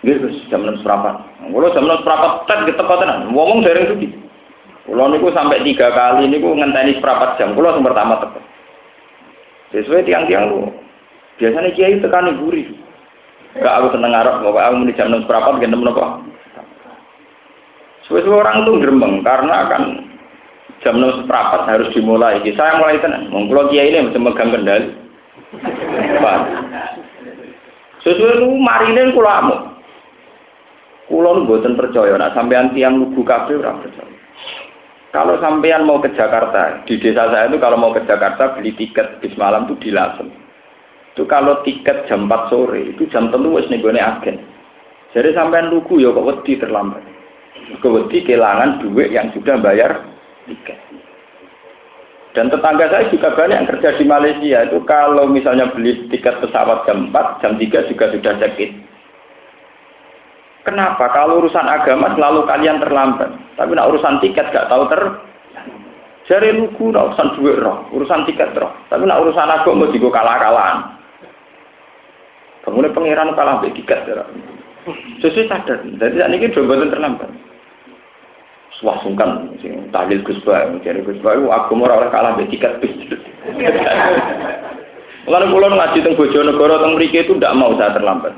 Gitu, jam enam seperempat. Kalau jam enam seperempat, tet kita tenan. Ngomong dari itu. Kalau niku sampai tiga kali niku ngenteni seperempat jam. Kalau yang pertama teko. Sesuai tiang-tiang lu. Biasanya kiai tekan gurih. Gak aku seneng ngarep, pokoknya aku muni jam enam seperempat, gendem nopo. Sesuai orang itu gerembeng karena kan jam enam seperempat harus dimulai. Saya mulai tenang. Mengkulo kiai ini masih megang kendali. Sesuai itu marine kula amuk. Kula mboten percaya nek sampean tiang lugu kabeh ora percaya. Kalau sampean mau ke Jakarta, di desa saya itu kalau mau ke Jakarta beli tiket bis malam itu di Lasem. Itu kalau tiket jam 4 sore, itu jam telu wis nenggone agen. Jadi sampean lugu ya kok wedi terlambat. Kewedi kehilangan duit yang sudah bayar tiket. Dan tetangga saya juga banyak yang kerja di Malaysia itu kalau misalnya beli tiket pesawat jam 4, jam 3 juga sudah check-in. Kenapa? Kalau urusan agama selalu kalian terlambat. Tapi nak urusan tiket gak tahu ter. Jari lugu nak urusan duit roh, urusan tiket roh. Tapi nak urusan agama juga kalah-kalahan. Kemudian pangeran kalah tiket ya. Sesuai sadar. Jadi saat ini dua terlambat. Wah sungkan, sing tahlil Gus Bayu, jadi Gus aku mau oleh kalah be tiket bis. Lalu pulau ngaji tentang Bojonegoro tentang Mereka itu tidak mau saya terlambat.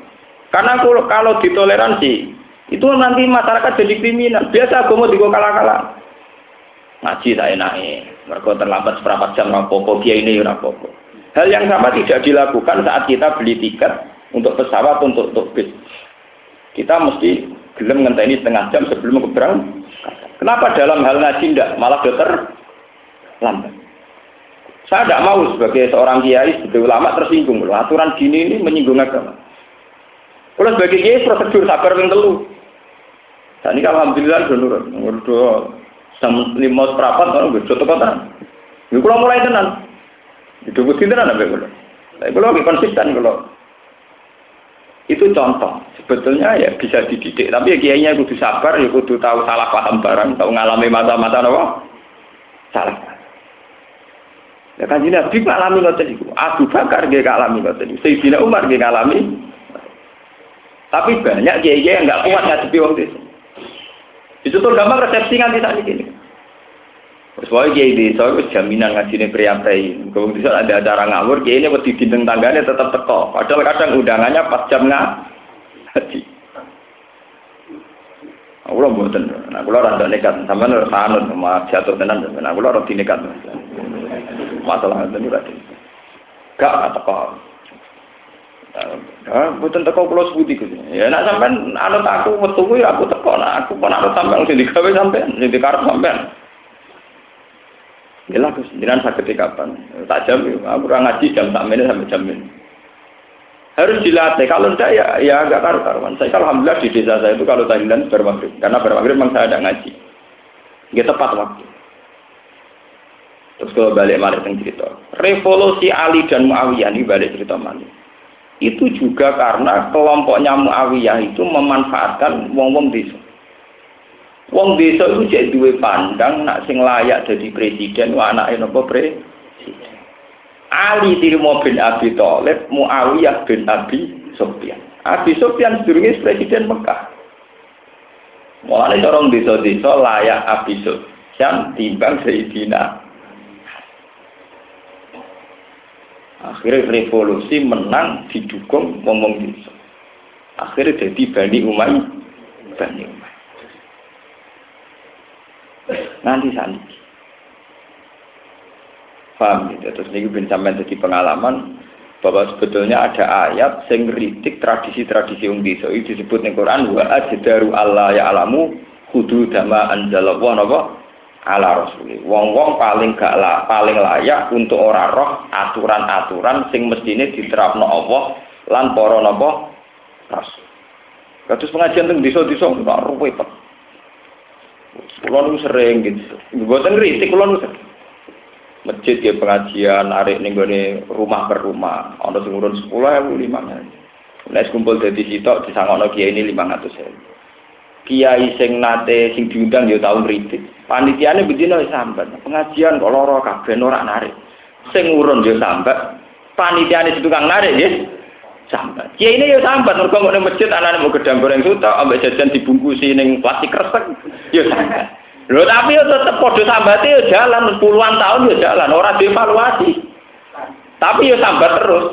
Karena kalau, kalau ditoleransi, itu nanti masyarakat jadi kriminal. Biasa aku mau digo kalah-kalah. Ngaji saya naik. Mereka terlambat seberapa jam rapopo, dia ini rapopo. Hal yang sama tidak dilakukan saat kita beli tiket untuk pesawat untuk untuk bis. Kita mesti gelem ngenteni setengah jam sebelum keberang. Kenapa dalam hal ngaji tidak malah dokter lambat? Saya tidak mau sebagai seorang kiai, sebagai ulama tersinggung. Aturan gini ini menyinggung agama. Kalau sebagai kiai prosedur sabar yang telu. Dan ini alhamdulillah sudah nurut. Udah sama lima kalau gue contoh kota. Gue kalau mulai tenan. Itu gue tenan apa gue. Tapi kalau konsisten kalau itu contoh. Sebetulnya ya bisa dididik. Tapi ya kiainya kudu sabar, ya kudu tahu salah paham barang, tahu ngalami mata-mata apa? Salah. Ya kan jadi Nabi ngalami ngoten iku. Abu Bakar nggih ngalami ngoten iku. Sayyidina Umar nggih ngalami tapi banyak kiai-kiai yang nggak kuat ngadepi waktu itu. Itu tuh gampang resepsi nganti saat ini. Terus kiai desa itu jaminan ini priapai. Kalau bisa ada acara ngawur, kiai ini wedi dinding tangganya tetap teko. Padahal kadang undangannya pas jam ngaji. Aku lo buatan, nah aku lo rada nekat, sama nih sanut sama jatuh tenan, nah aku lo rada nekat. Masalah itu rada. Gak teko. Ah, mboten teko kula sebuti Gus. Ya nek sampean anut aku metu ya aku teko nek aku pun anut sampean sing digawe sampean, sing dikarep sampean. Ya lah jenengan saged kapan? Tak jam aku ora ngaji jam sak menit sampai jam ini. Harus dilatih. Kalau tidak ya ya agak karu-karuan. Saya alhamdulillah di desa saya itu kalau tahlilan bermaghrib. Karena bermaghrib memang saya ada ngaji. Dia tepat waktu. Terus kalau balik balik cerita. Revolusi Ali dan Muawiyah ini balik cerita mana? itu juga karena kelompoknya Muawiyah itu memanfaatkan wong-wong desa. Wong desa itu jadi dua pandang nak sing layak jadi presiden wa anake napa presiden. Ali dirimo bin Abi Thalib, Muawiyah bin Abi Sufyan. Abi Sufyan sedurunge presiden Mekah. Mulane orang desa-desa layak Abi Sufyan timbang Sayyidina Akhirnya revolusi menang didukung ngomong desa. Akhirnya jadi Bani Umayyah. Bani Umayyah. Nanti sandi. Paham gitu. Terus ini bin sampai jadi pengalaman bahwa sebetulnya ada ayat yang kritik tradisi-tradisi wong desa itu disebut ning Quran wa ajdaru Allah ya alamu hudu dama anzalallahu napa ala rasuli. Wong-wong paling gak lah, paling layak untuk ora roh aturan-aturan sing mestine diterapno Allah lan para napa rasul. Kados pengajian teng desa-desa kok ruwet. Kulo nu sering gitu. Mboten kritik kulo nu Masjid ya pengajian arek ning gone rumah per rumah. Ana sing urun 10.000 5.000. Nek kumpul dadi sitok disangono kiai ini 500.000 kiai sing nate sing diundang ya tau ngritik. Panitiane bedino sambat. Pengajian kok lara kabeh ora narik. Sing urun ya sambat. Panitiane tukang narik ya sambat. Kiai ini ya sambat mergo nek masjid anane mau gedang goreng suta ambek jajan dibungkusi ning plastik kresek ya sambat. Lho tapi ya tetep padha sambate ya jalan puluhan tahun ya jalan ora dievaluasi. Tapi ya sambat terus.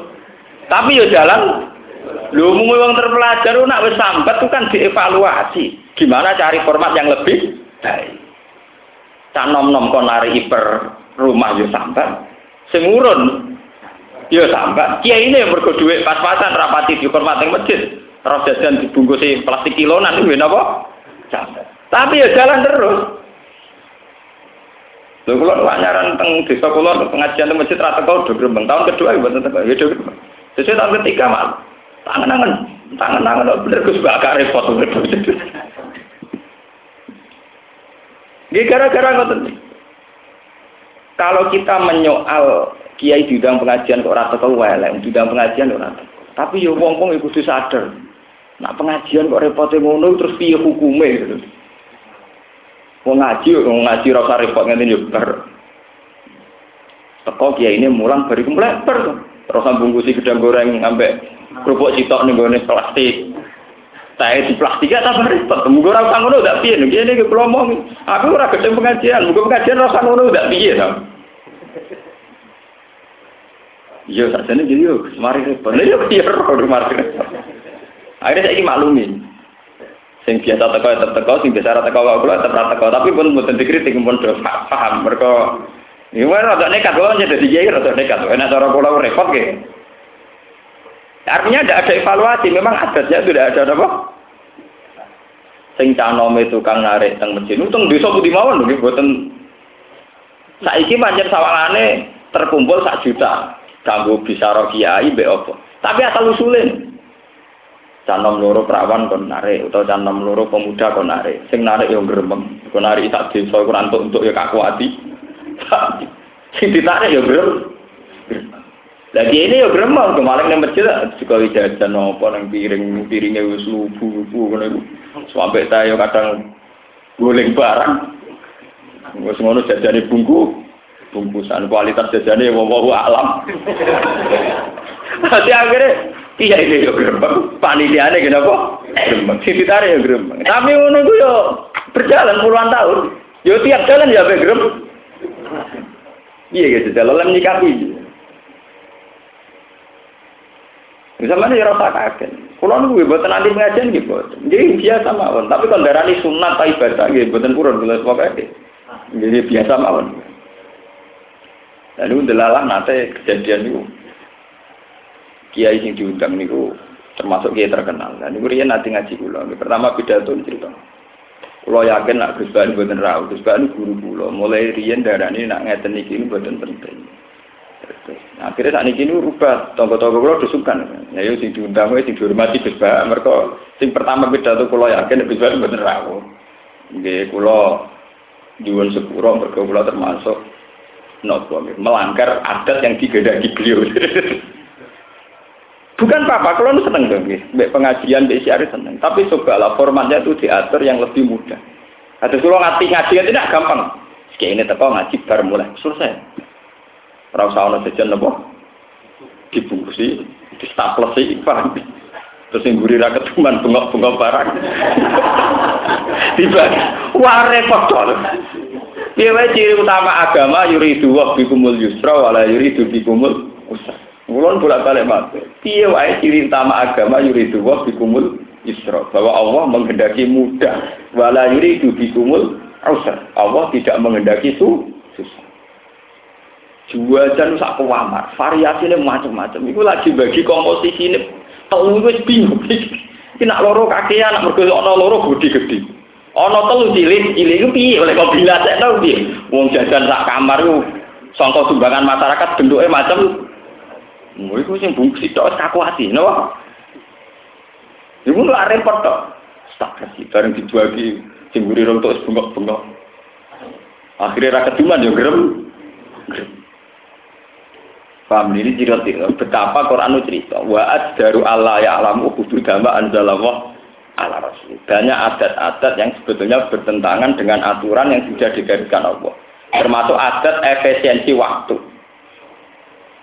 Tapi ya jalan Lho mung wong terpelajar nak wis sambat itu kan dievaluasi. Gimana cari format yang lebih baik. Cak nom-nom kon nari hiper rumah yo sambat. Sing urun Ya sambat. Kiai ini yang mergo dhuwit pas-pasan rapati dihormati masjid. Terus jajan dibungkusi plastik kilonan itu napa? Sambat. Tapi ya jalan terus. Lho kula nu nyaran teng desa kula pengajian teng masjid rata kau do grembeng. Tahun kedua ya mboten teko. Ya do grembeng. Sesuai tahun ketiga mal. Tangan-tangan, tangan-tangan bener Gus gak repot. Ini gara-gara ngoten. Kalau kita menyoal kiai diundang pengajian kok ora teko welek, diundang pengajian ora Tapi yo wong-wong iku kudu sadar. Nak pengajian kok repote ngono terus piye hukume gitu. Wong ngaji, wong ngaji rasa repot ngene yo bar. Teko kiai ini mulang bariku mleper. Terus bungkusi gedang goreng ambek kerupuk citok ning gone plastik. Saya di plastik ya tambah repot. Mugo ora usah ngono ndak piye iki kula omong. Aku ora gedhe pengajian, mugo pengajian ora usah ngono ndak piye. Iya, sakjane jadi yo mari repot. Lha yo piye ora mari repot. Akhirnya saya ini maklumin. Sing biasa teko tetep teko, sing biasa teko kok kula tetep teko, tapi pun mboten dikritik pun do paham mergo Ini rada nekat kok jadi kiai rada nekat. Enak cara kula repot ge. Artinya tidak ada evaluasi, memang adatnya tidak ada apa? Sing canome tukang narik teng masjid, untung desa budi mawon lho mboten saiki pancen sawangane terkumpul sak juta kanggo bisa kiai mbek apa. Tapi asal usulin. Canom loro perawan kon narik utawa canom loro pemuda kon narik. Sing narik yo gremeng. Kon narik sak desa iku rantuk untuk ya kakuati. Sing ditarik yo gremeng. Lagi ini ya gremeng kemarin yang masjid juga jajan nopo nang piring piringnya wis lubu lubu ngono iku. Sampai saya kadang guling barang. Wis ngono jajane bungku bungkusan kualitas jajane wong alam. Nanti akhirnya iya ini ya gremeng. Panitiane kenapa? Gremeng. Sing ditarik ya gremeng. Tapi iku yo berjalan puluhan tahun. Yo tiap jalan ya be gremeng. Iya gitu, jalan nyikapi. Misalnya ya rasa kaget. Kalau nunggu buat nanti pengajian gitu, jadi biasa mawon. Tapi kalau darah ini sunat ibadah gitu, buatan kurang gula pokoknya. Jadi biasa mawon. Lalu delalah nanti kejadian itu. Kiai yang diundang niku termasuk kiai terkenal. Dan niku dia nanti ngaji kula. Pertama pidato cerita. Kulo yakin nak Gus Bani buatan rawu, Gus Bani guru kula. Mulai riyen darani nak ngeten iki buatan penting. Nah, akhirnya saat ini rubah, tonggo-tonggo kulo disukan. Ya yuk sing diundang wae sing dihormati Gus Ba. Mereka sing pertama pidato kulo yakin Gus Ba bener rawuh. Nggih kulo jual sepuro mereka kulo termasuk nopo melanggar adat yang digedaki beliau. Bukan apa-apa, kalau seneng dong, Mbak pengajian, mbak siari seneng. Tapi cobalah formatnya itu diatur yang lebih mudah. Ada kalau ngaji ngaji tidak gampang. Kayak ini teko ngaji baru mulai selesai. Usah ana jajan napa? Dibungkusi, di staplesi, paham. Terus yang gurih rakyat cuman bengok-bengok barang. Tiba, wah repot Piye ciri utama agama yuridu wa bikumul yusra wala yuridu bikumul usra. Mulon bolak-balik matur. Piye wae ciri utama agama yuridu wa bikumul yusra bahwa Allah menghendaki mudah wala yuridu bikumul usra. Allah tidak menghendaki su susah. Jualan sak variasi variasinya macam-macam. Iku lagi bagi komposisi ini, tahu wis bingung. Iki nak loro kakean, nak mergo loro gede-gede. Ana telu cilik, cilik iku piye oleh kok tau piye. Wong jajan sak kamar iku sangka sumbangan masyarakat bentuknya macam Mau iku sing bungsi tok kakuati, no. Iku lak repot tok. Tak kasih bareng dijuagi sing mburi rong tok bengok-bengok. Akhirnya rakyat cuma yo gerem. Paham ini cerita betapa Quran itu cerita wa daru Allah ya alamu kudu dama anzalallah ala rasul. Banyak adat-adat yang sebetulnya bertentangan dengan aturan yang sudah digariskan Allah. Termasuk adat efisiensi waktu.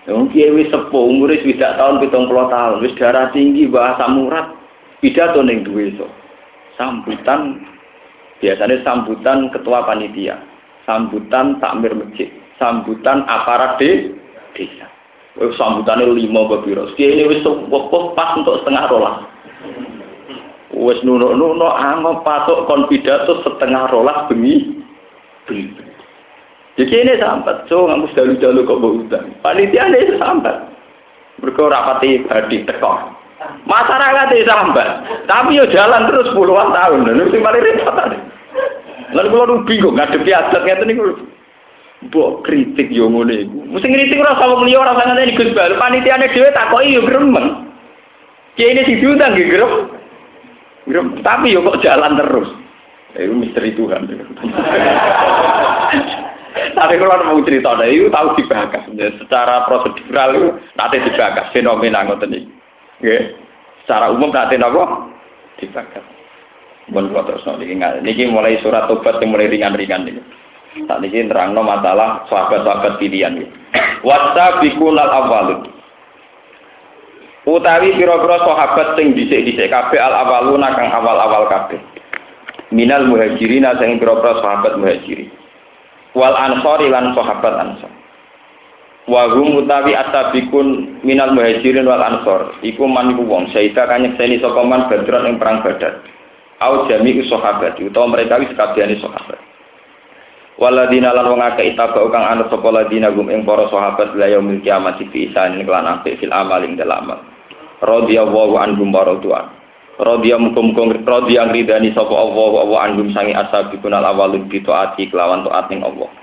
Wong kiai wis sepuh umure tidak tahun 70 tahun, wis darah tinggi bahasa murad, pidato ning duwe iso. Sambutan biasanya sambutan ketua panitia, sambutan takmir masjid, sambutan aparat desa. Wes sambutannya lima biro. Dia ini wes wekuf pas untuk setengah rolas. Wes nuno nuno angop patok kon pidato setengah rolas bengi. Jadi ini sambat, so nggak mesti dalu dalu kok bawa utang. Panitia ini. Mergo rapati badi teko. Masyarakat itu sambat, tapi yo jalan terus puluhan tahun. Lha sing paling repot. Lalu kula nu bingung ngadepi adat ngeten niku. Mbok kritik yo ngene iku. Mesti ngritik ora sama liya ora usah ngene Gus Bal. Panitiane dhewe takoki yo gremeng. Kiai ini diundang nggih grem. Tapi yo kok jalan terus. Itu misteri Tuhan. Tapi kalau mau cerita, itu tahu dibahas. Ya, secara prosedural itu nanti dibahas fenomena ngoten iki. Nggih. Secara umum nanti napa? Dibahas. Bon kula terus niki niki mulai surat tobat yang mulai ringan-ringan ini. Saat ini terangno masalah sahabat-sahabat pilihan iki. Wasabiqunal awwalun. Utawi pira-pira sahabat sing dhisik-dhisik kabeh al awaluna kang awal-awal kabeh. Minal muhajirina sing pira-pira sahabat muhajirin. Wal ansori lan sahabat ansor. Wa hum utawi asabikun minal muhajirin wal ansor. Iku man iku wong syaita kang nyekseni sapa man badran ing perang badar. Au jami'u sahabat utawa mereka wis kabehane sahabat. Waladina lan wong akeh itaba kang anut sapa ladina gum ing para sahabat la yaumil kiamat fi isan kelan apik fil amal ing dalam. Radhiyallahu anhum wa radwan. Radhiya mukum-mukum radhiya ridani sapa Allah wa anhum sangi ashabikun al awalun bi taati kelawan taat ning Allah.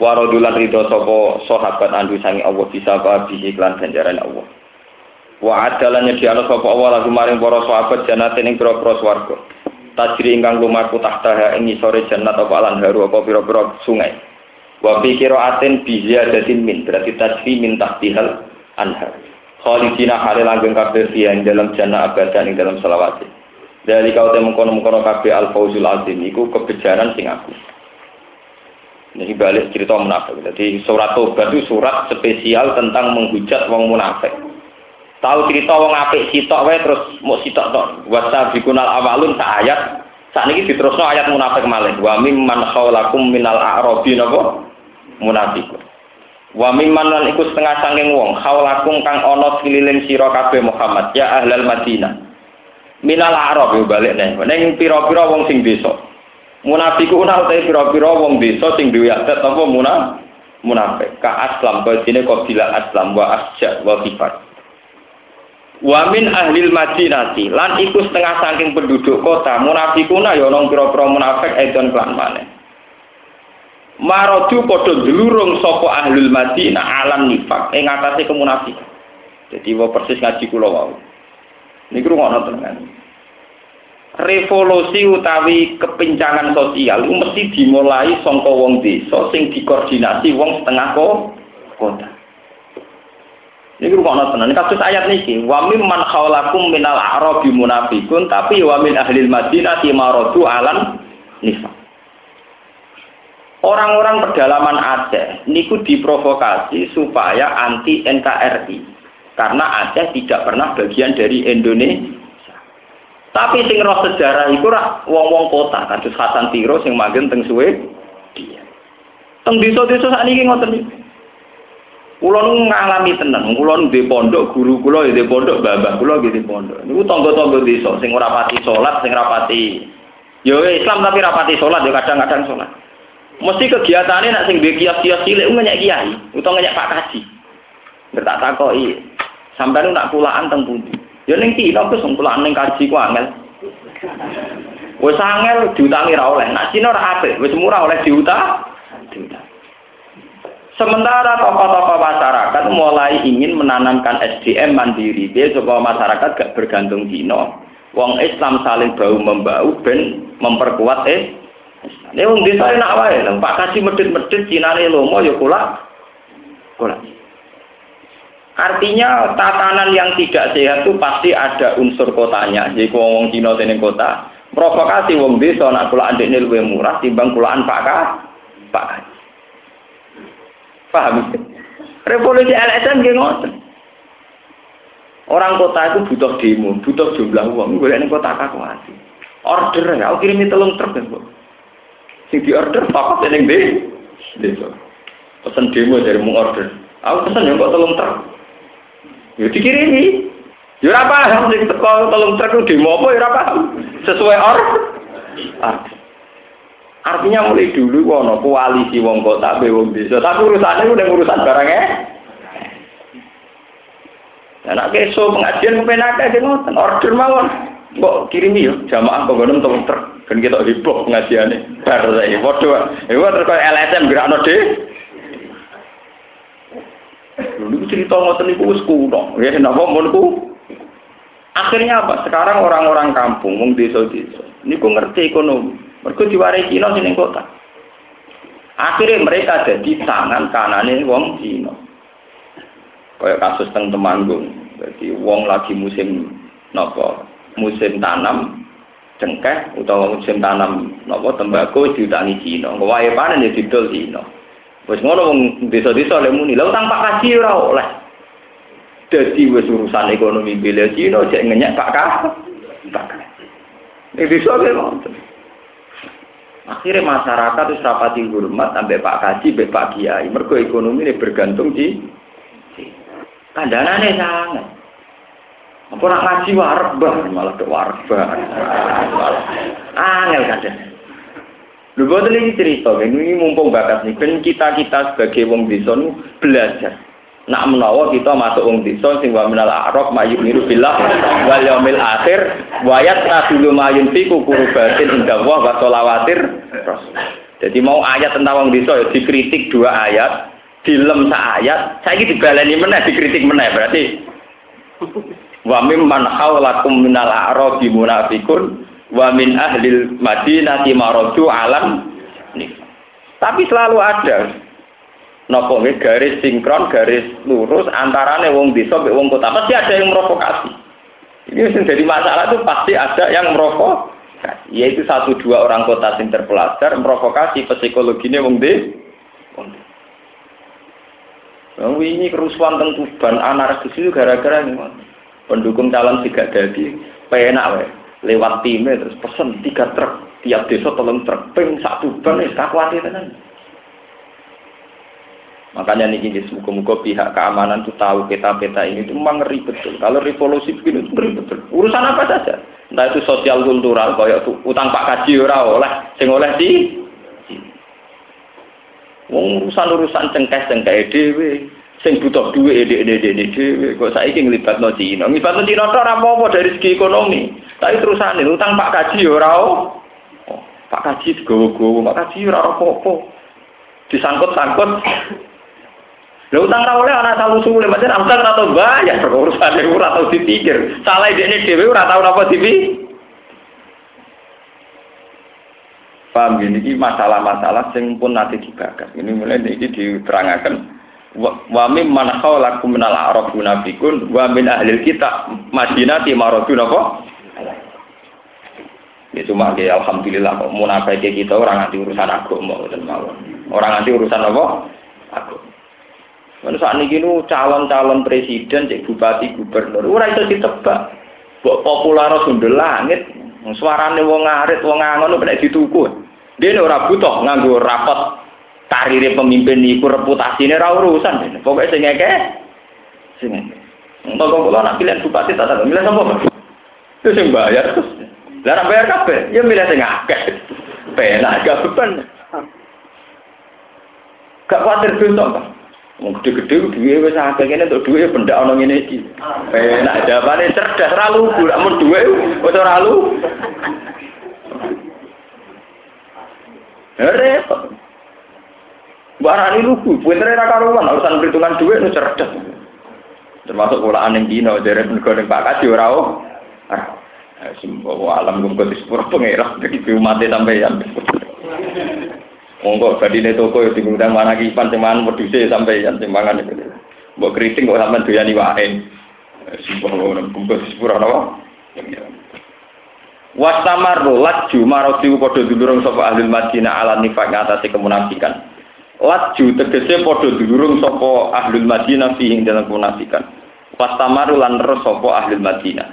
Wa radulan ridho sapa sahabat andu sangi Allah bisa bi iklan ganjaran Allah. Wa adalan nyediakno sapa Allah lagu maring para sahabat jannatin ing pira-pira swarga. Tajri ingkang lumaku tahtaha ing sore jannat apa alan haru apa pira-pira sungai wa fi qiraatin bi ziyadatin min berarti tajri min tahtihal anhar khalidina halil langgeng kabeh ing dalam jannah abadan ing dalam selawat dari kau temu kono-kono kabeh al fauzul azim iku kebejaran sing aku ini balik cerita munafik. Jadi surat Tobat itu surat spesial tentang menghujat wong munafik. Tahu cerita wong apik sitok wae terus mau sitok tok. Wasa bikunal awalun sa ayat. Saat ini diterusno ayat munafik malih. Wa mimman khawlakum minal a'rabi napa? Munafiqun. Wa mimman lan iku setengah sanging wong khawlakum kang ana sekeliling sira kabeh Muhammad ya ahlal Madinah. Minal a'rab balik nih. Ning pira-pira wong sing desa. Munafiqun utahe pira-pira wong desa sing duwe adat apa munafik. Munafik. Ka aslam kok bila aslam wa asja wa kifar. Wamin ahlil madinati lan iku setengah saking penduduk kota munafikuna ya ana pira-pira munafik edon klan maneh. Marodu padha dlurung sapa ahlul madinah alam nifak ing atase kemunafikan. Jadi wa persis ngaji kula wau. Niku ngono tenan. Revolusi utawi kepincangan sosial mesti dimulai saka wong desa sing dikoordinasi wong setengah kota. Ini rukun tenan. Kasus ayat niki, wa mimman khawlakum minal a'rabi munafikun tapi wa min madinah maradu alan nifaq. Orang-orang pedalaman Aceh niku diprovokasi supaya anti NKRI karena Aceh tidak pernah bagian dari Indonesia. Tapi sing roh sejarah itu rak wong-wong kota, kados Hasan Tiro sing magen teng suwe dia. Teng desa-desa sakniki ngoten niku. Kulo nu ngalami tenan, kulo nu di pondok, guru kulo di pondok, babah kulo di pondok. Niku tangga-tangga desa sing ora pati salat, sing ora pati yo Islam tapi ora pati salat, yo kadang-kadang salat. Mesti kegiatannya nak sing duwe kios-kios cilik ngenyek kiai, utawa ngenyek Pak Kaji. Bertak takoki, sampeyan nak pulaan teng pundi? Yo ning Cina wis pulaan ning kaji ku angel. Wis angel diutangi ra oleh, nak Cina ora apik, wis murah oleh. Diutang. Sementara tokoh-tokoh masyarakat mulai ingin menanamkan SDM mandiri, dia supaya masyarakat gak bergantung Cina. Wong Islam saling bau membau ben memperkuat eh. Ini wong desa enak wae, Pak kasih medit-medit Cina ini lomo ya kula. Kula. Artinya tatanan yang tidak sehat itu pasti ada unsur kotanya. Jadi wong Cina sini kota, provokasi wong desa nak kula andekne luwih murah timbang kulaan Pak. Pak Paham? Revolusi LSM ngoten. Orang kota itu butuh demo, butuh jumlah uang. Gue ini kota kakuati. Order ya, aku kirimi telung truk ya. Sing di order pokok yang di desa. Pesan demo dari mau order. Aku pesan yang kok telung truk. Ya dikirimi. Ya ora paham telung truk demo apa ya paham. Sesuai order. Artinya mulai dulu wono koalisi wong kota be wong desa. Tapi urusannya udah urusan barangnya. Nah, nak keso pengajian kepenak aja ngoten, order mawon. Kok kirimi yo jamaah kok ngono tong truk. Ben kita heboh pengajiane. Bar saiki padha. Iku terus kok LSM gerakno de. Dulu cerita ngoten niku wis kuno. Ya napa mun Akhirnya apa? Sekarang orang-orang kampung, wong desa-desa, niku ngerti ekonomi. Mergo diwarai Cina sini kota. Akhirnya mereka jadi tangan kanannya wong Cina. Kayak kasus teng Temanggung. Jadi wong lagi musim nopo musim tanam cengkeh utawa musim tanam nopo tembakau diutangi Cina. Wae panen ya didol Cina. Wis ngono wong desa-desa oleh muni, lha utang Pak Kaji ora oleh. Jadi wis urusan ekonomi bela Cina cek ngenyak Pak Kah. Ini bisa ngoten. Akhirnya masyarakat itu rapati hormat sampai Pak Kaji, sampai Pak Kiai. Mergo ekonomi ini bergantung di kandanane sangat. Apa nak ngaji warbah malah ke warbah. Angel kadang. Lho boten iki cerita, ini mumpung bakat nih, kan kita-kita sebagai wong desa belajar. Nak menawa kita masuk wong desa sing wa minal a'raf mayuk niru billah wal yaumil akhir wa yatadulu mayun fi kurubatin inda wa wa Jadi mau ayat tentang wong desa ya dikritik dua ayat, dilem sa ayat, saiki dibaleni meneh dikritik meneh berarti. Wa mimman haulakum minal a'rabi munafikun wa min ahlil madinati maradu alam. Tapi selalu ada nopo garis sinkron, garis lurus antarane wong desa mbek wong kota. Pasti ada yang merokokasi. Ini yang jadi masalah itu pasti ada yang merokok. Yaitu satu dua orang kota yang terpelajar merokokasi psikologinya wong de. Wong ini kerusuhan teng Tuban anarkis itu gara-gara pendukung calon tiga jadi penak wae lewat timnya terus pesen tiga truk tiap desa tolong truk ping satu ban wis kakuati tenan. Makanya nih gini, semoga-moga pihak keamanan tuh tahu peta-peta ini itu memang ngeri betul. Kalau revolusi begini itu ngeri betul. Urusan apa saja. Entah itu sosial kultural, kayak utang Pak Kaji ora oleh, sing oleh di urusan-urusan cengkeh-cengkeh dhewe sing butuh duit ede ede ede dhewe kok saiki nglibatno Cina. Nglibatno Cina ora apa dari segi ekonomi. Tapi terusane utang Pak Kaji ora oh, Pak Kaji digowo-gowo, Pak Kaji ora apa-apa. Disangkut-sangkut Lha utang ra oleh ana salu suwe, pancen utang ora tau bayar urusan ora tau dipikir. Salah ini dhewe ora tau napa dipi. Paham gini, ini masalah-masalah yang pun nanti dibahas. Ini mulai ini diterangkan. Wa min man khawlakum minal arab munafikun wa min ahlil kita madinati maradun apa? Ya cuma ke alhamdulillah kok munafik kita orang nanti urusan agama Orang nanti urusan apa? Agama. Mana saat ini nu calon-calon presiden, cek bupati, gubernur, ora itu ditebak. Populer sunda langit, suarane wong ngarit, wong ngangon kena dituku. Dia ora butuh nganggo rapat karir pemimpin iku reputasine ora urusan. Pokoknya sing ngeke sing ngeke. Untuk kula nak pilih bupati tak tahu, milih sapa? Itu sing bayar terus. Lah bayar kabeh, ya milih sing akeh. Penak gak beban. Gak khawatir dosa. Gede-gede duwe wis akeh kene untuk duwe benda ana ngene iki. Enak jawabane cerdas ra lugu, lak mun duwe wis ora lu. Repot. Barani lugu, pintere ra karuan urusan perhitungan duit nu cerdas. Termasuk kulaan ning dino jare nego ning Pak Kaji ora oh. Semua alam gumko disepuro pengira, begitu mati sampeyan. Monggo badine toko ya diundang mana kipan sing mangan wedhuse sampai yang sing mangan itu. Mbok keriting kok sampean doyani wae. Sumpah ora bungkus sepura napa? Wastamar laju maroti padha dulurung sapa ahli Madinah ala nifaq ngatasi kemunafikan. Laju tegese padha dulurung sapa ahli Madinah fi ing dalam kemunafikan. Wastamaru lan terus sapa ahli Madinah.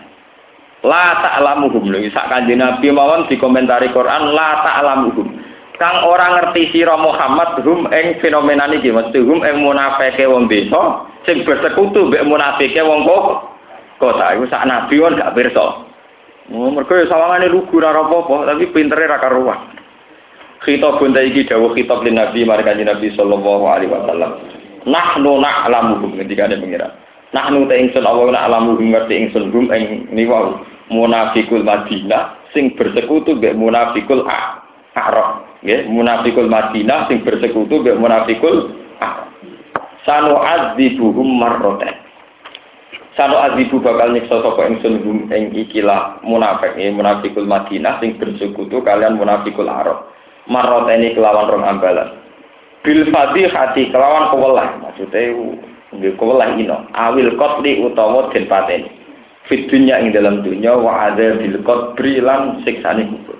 La ta'lamuhum lho sak kanjeng Nabi mawon dikomentari Quran la ta'lamuhum kang ora ngerti sira Muhammad hum ing fenomena niki mesti hum ing munafike wong desa sing bersekutu mbek munafike wong kok kota. Iku sak nabi wong gak pirsa. Oh mergo ya sawangane lugu ora apa-apa tapi pintere ra karuan. Khitab bunda iki dawuh khitab lin nabi marang nabi sallallahu alaihi wasallam. Nahnu na'lamu ketika ada pengira Nahnu ta ingsun Allah nak alamu ngerti ingsun hum ing niwa munafikul Madinah sing bersekutu mbek munafikul Arab nggih munafikul Madinah sing bersekutu mbek munafikul sanu adzibuhum marroten. Sanu adzibu bakal nyiksa sapa ingsun ing ikilah munafik nggih munafikul Madinah sing bersekutu kalian munafikul Arab. Marroteni kelawan rong ambalan. Bil hati kelawan kewelah maksudnya nggih kewelah ino. Awil qatli utawa den pateni. Fit dunya ing dalam dunya wa bil qabri lan siksane kubur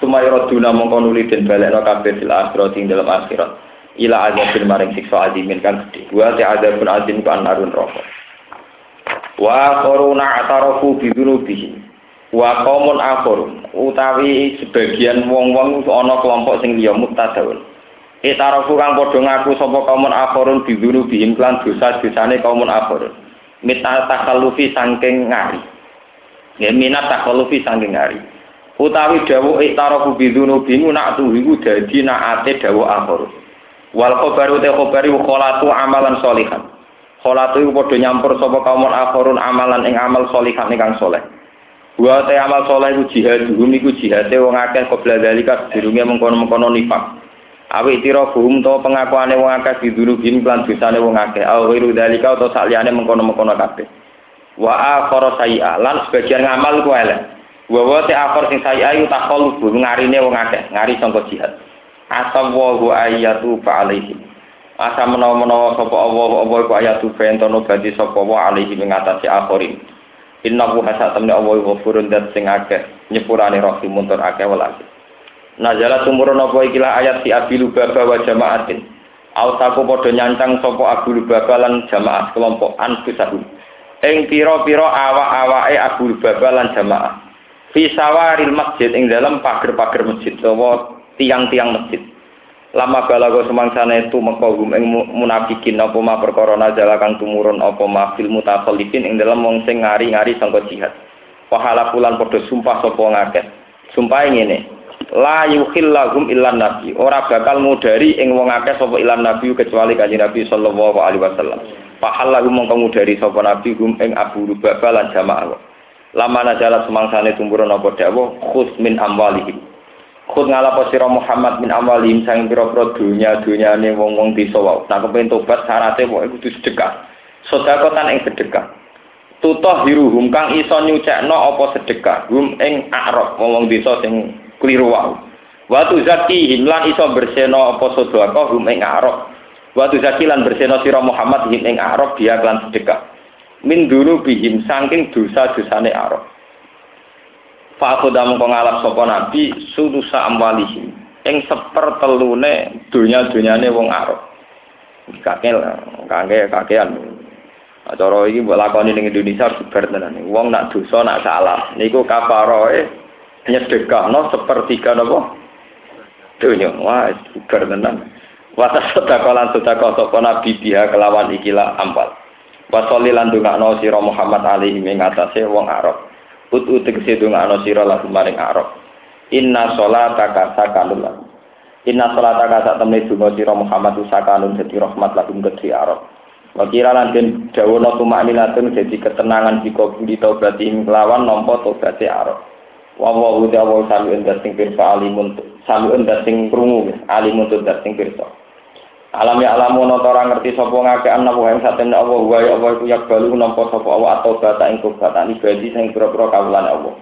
Sumaya raduna mongko nuli den balekno kabeh fil akhirat ing dalam akhirat ila azabil maring siksa adimin kan gede wa ta'adzabun azim kan narun rokok wa koruna atarafu bi dzunubihim wa qaumun utawi sebagian wong-wong ana kelompok sing liya mutadawun Itarafu kang padha ngaku sapa kaumun akhirun bidunu bihim lan dosa-dosane kaumun akhirun. Mita takhalufi saking ngari. Ya minat takhalufi saking ngari. Utawi dawu itarafu bidunu bihim nak tuh iku dadi naate dawu akhirun. Wal khabaru te khabari kholatu amalan solihan. Kholatu iku padha nyampur sapa kaumun akhirun amalan ing amal solihan ingkang soleh. Wa te amal soleh iku jihad, iku jihate wong akeh qabla dalika dirunge mengkono-mengkono nifak. Awi tira buhum to pengakuane wong akeh bidunubim lan dosane wong akeh. Aw wiru dalika utawa saliyane mengkono-mengkono kabeh. Wa akhara sayi'a lan sebagian ngamal ku elek. Wa wa te akhir sing sayi'a iku takhol bu ngarine wong akeh, ngari sangka jihad. Asawu ayatu fa alaihi. Asa menawa-menawa sapa Allah apa iku ayatu bentono badi sapa wa alaihi ing atase akhirin. Innahu hasatamni Allah ghafurun dat sing akeh nyepurane rahimun tur akeh welase. Nazala tumurun apa ikilah ayat si Abi Lubaba wa jamaatin. Autaku padha nyancang sapa Abu Lubaba lan jamaah kelompok anfusahum. Ing pira-pira awak-awake Abu Lubaba lan jamaah. Fi sawaril masjid ing dalam pager-pager masjid utawa tiang-tiang masjid. Lama balago semangsane itu mekogum ing munafikin apa ma perkara nazala kang tumurun apa ma fil mutakhallifin ing dalam wong sing ngari-ngari sangka jihad. Pahala pulan padha sumpah sapa ngakeh. Sumpah ngene, la yukhillahum illan nabi ora bakal mudari ing wong akeh sapa ilan nabi kecuali kanjeng Nabi sallallahu alaihi wasallam pahallahu mongko mudari sapa nabi hum ing Abu Lubabah lan jamaah lama najalat semangsane tumurun apa dawuh khus min amwalihim. Khud ngalapo sira Muhammad min amwalihim sang pira-pira dunya dunyane wong-wong desa wae nah kepen tobat syaraté kok kudu sedekah sedekah tan ing sedekah. Tutoh hiruhum kang iso nyucekno apa sedekah? Hum ing akrab wong desa sing kliru wae. Watu zaki himlan iso berseno apa sedekah? Hum ing arab. Watu zaki lan berseno sira Muhammad him ing arab dia lan sedekah. Min dulu bihim saking dosa-dosane arab. Fa aku dam ngalap sapa nabi sudusa amwalihim ing sepertelune donya-donyane wong arab. Kakek kakek kakean. Acara iki mbok lakoni ning Indonesia sebar tenan. Wong nak dosa nak salah niku kafaroe nyedekahno sepertiga napa dunya wah bubar tenan Wata sedekah lan sedekah sapa nabi dia kelawan ikilah ampal. Wasoli lan dongakno sira Muhammad alaihi ing atase wong Arab. Utu tegese dongakno sira lagu maring Arab. Inna sholataka sakanun lan. Inna sholataka sak temne donga sira Muhammad sakanun dadi rahmat lagu kedhi Arab. Wakira lan den dawono tumakninatun dadi ketenangan jika budi taubat ing lawan nampa taubate Arab. wa wa uda wa sami unda sing pirsa alimun sami unda sing krungu alimun unda sing pirsa alam ya alamu no ora ngerti sapa ngake ana wa ing satemne Allah wa ya Allah iku yak balu nampa sapa Allah atau bata ing kubatan ibadi sing pira-pira kawulane Allah.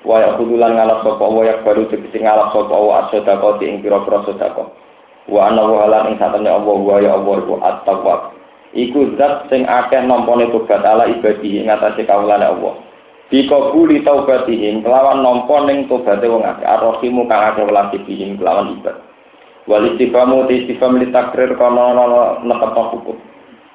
Wa ya kudulan ngalap sapa Allah yak balu tegese ngalap sapa Allah as-sedekah ing pira-pira sedekah wa ana wa halan ing satemne Allah wa ya Allah iku at-tawwab. Iku zat sing akeh nampane tobat ala ibadi ing atase kawulane Allah. Bikabuli taubatihim kelawan nompo ning tobaté wong akeh. Arrohimu kang akeh kelawan ibad. Wal istifamu ti istifam li takrir kono nekep hukum.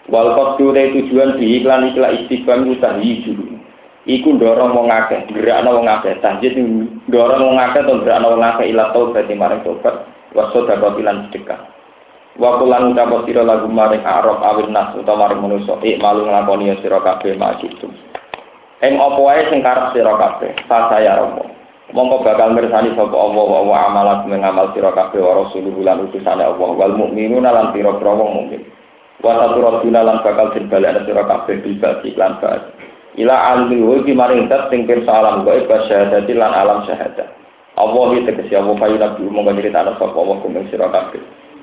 Wal qasdu tujuan bi iklan iklan istifam utahi dulu. Iku dorong wong akeh, gerakno wong akeh, tanjid dorong wong akeh to gerakno wong akeh ila taubat maring tobat wasoda bilan sedekah. Wa kulan ucap sira lagu maring arab awin nas utawa maring manusa ik malu nglakoni sira kabeh majitum. Ing apa wae sing karep sira kabeh, saya romo. Monggo bakal mirsani sapa Allah wa wa amalat mengamal sira kabeh wa rasuluhu lan utusane Allah. Wal mukminuna lan pira-pira wong mukmin. wa saturaduna lan bakal den balekna sira kabeh bil ba'di lan ba'd ila alimul ghaibi maring zat sing pirsa alam gaib syahadati lan alam syahadat. Allah iki tegese Allah payu nabi monggo nyritakno sapa Allah kumeng sira kabeh.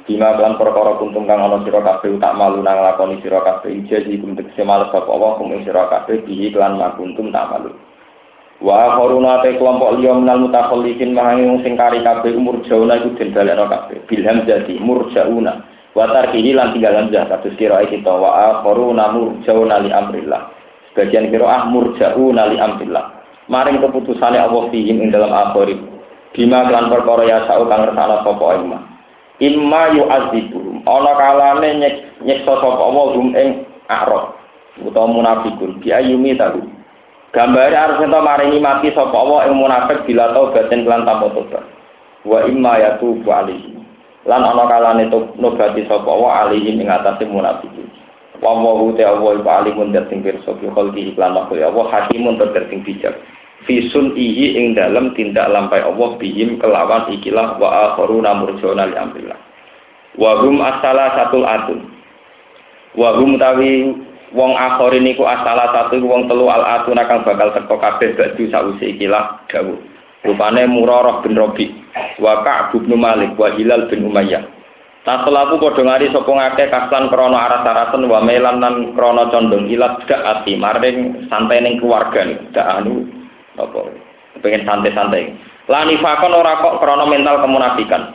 Bima kelan perkara kuntum kang ana sira kabeh tak malu nang lakoni sira kabeh. Jadi kum tegese males sapa Allah kumeng sira kabeh bihi kelan makuntum tak malu Wa koruna te kelompok liya minal mutakhallifin mahangi wong sing kari kabeh umur jauna iku den balekno kabeh. Bilham jadi murjauna. Wa tarkihi lan tinggal hamzah kados kira kita wa akharuna murjauna li amrillah. Sebagian kira ah murjauna li amrillah. Maring keputusane Allah fihim ing dalam akhirib bima kelan perkara ya sa'u kang ngersakno sapa imma. Imma yu'adzibuhum. Ana kalane nyek nyeksa sapa Allah hum ing arab. Utawa munafikun. Bi ayumi tahu gambare arep ento maringi mati sapa Allah ing munafik bila taubaten kelan tanpa tobat. Wa imma yatubu alaihi. Lan ana kalane nobati sapa wa alihim ing atase munafikin. Wa wa ta wa iku alimun dat sing pirsa fi khalqi iklan makhluk Allah hakimun tur sing bijak. Fi ihi ing dalem tindak lampai Allah bihim kelawan ikilah wa akharuna murjona li amrillah. Wa hum asala satul atun wa hum tawi wong akhir niku asala satu wong telu al atun akan bakal teko kabeh badu sause ikilah dawuh Rupane Murarah bin Robi, wa Ka'b Malik, wa Hilal bin Umayyah. Taselaku padha ngari sapa ngake kaslan krana aras-arasen wa melan lan krana condong ilat dak ati maring santai ning keluarga nih, dak anu apa pengen santai-santai. Lani fakon ora kok krana mental kemunafikan.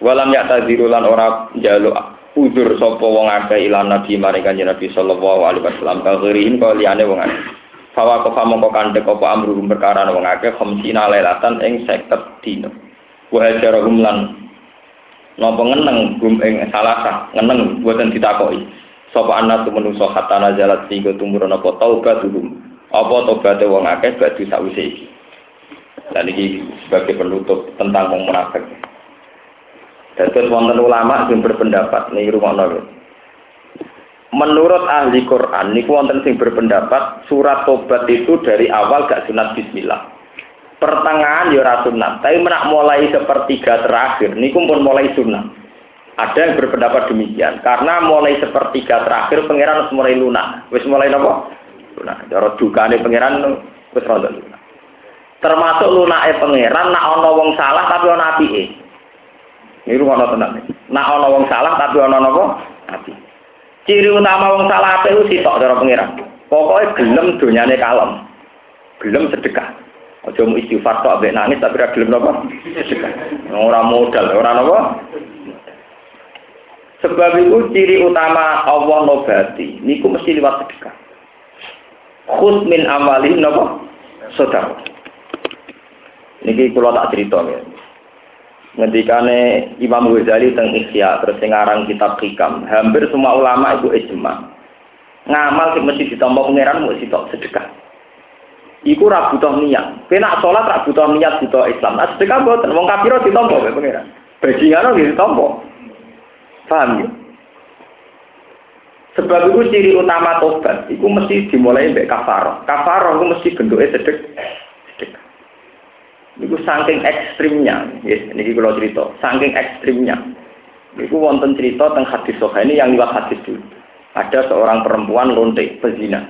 Walam ya taziru lan ora njaluk uzur sapa wong akeh ilan nabi maring kanjeng Nabi sallallahu alaihi wasallam kagirihin kok liyane wong akeh. Fawa kofa mongko kandhek apa amruhum perkara wong akeh khamsina lailatan ing 50 dina. Wa hajarahum lan napa ngeneng gum ing salasa ngeneng boten ditakoki. Sapa anak menungso hatta nazalat sehingga tumurun apa taubatuhum. Apa tobaté wong akeh badu sakwise iki. Dan ini sebagai penutup tentang wong munafik. Dados wonten ulama sing berpendapat nih rumah Menurut ahli Quran, niku wonten sing berpendapat surat tobat itu dari awal gak sunat bismillah. Pertengahan ya ora sunat, tapi menak mulai sepertiga terakhir niku pun mulai sunat. Ada yang berpendapat demikian, karena mulai sepertiga terakhir pangeran harus mulai lunak. Wis mulai nopo? Lunak. Cara dukane pangeran wis rada lunak. Termasuk lunake pangeran nak ana wong salah tapi ana apike. Ini rumah tenan. Nak ana wong salah tapi ana napa? Apike. Ciri utama wong salah apik ku sitok cara pengiran. Pokoknya gelem donyane kalem. Gelem sedekah. Aja mau istighfar tok ambek nangis tapi ora gelem napa? Sedekah. Ora modal, ora napa? Sebab itu ciri utama Allah nobati niku mesti lewat sedekah. Khus min amalin napa? Sedekah. Niki kula tak cerita ya ngendikane Imam Ghazali teng Ihya terus sing kitab Hikam. Hampir semua ulama itu ijma. Ngamal sing mesti ditampa pangeran mesti tok sedekah. Iku ra butuh niat. Kena salat ra butuh niat butuh Islam. Nah sedekah boten wong kafir ditampa karo pangeran. Bajingan nggih ditampa paham ya? Sebab itu ciri utama tobat. Itu mesti dimulai mbek kafaroh kafaroh itu mesti bentuknya sedek sedekah Niku saking ekstrimnya, yes, ini kalau cerita, saking ekstrimnya. Niku wonten cerita tentang hadis soha ini yang lewat hadis dulu. Ada seorang perempuan lontek pezina.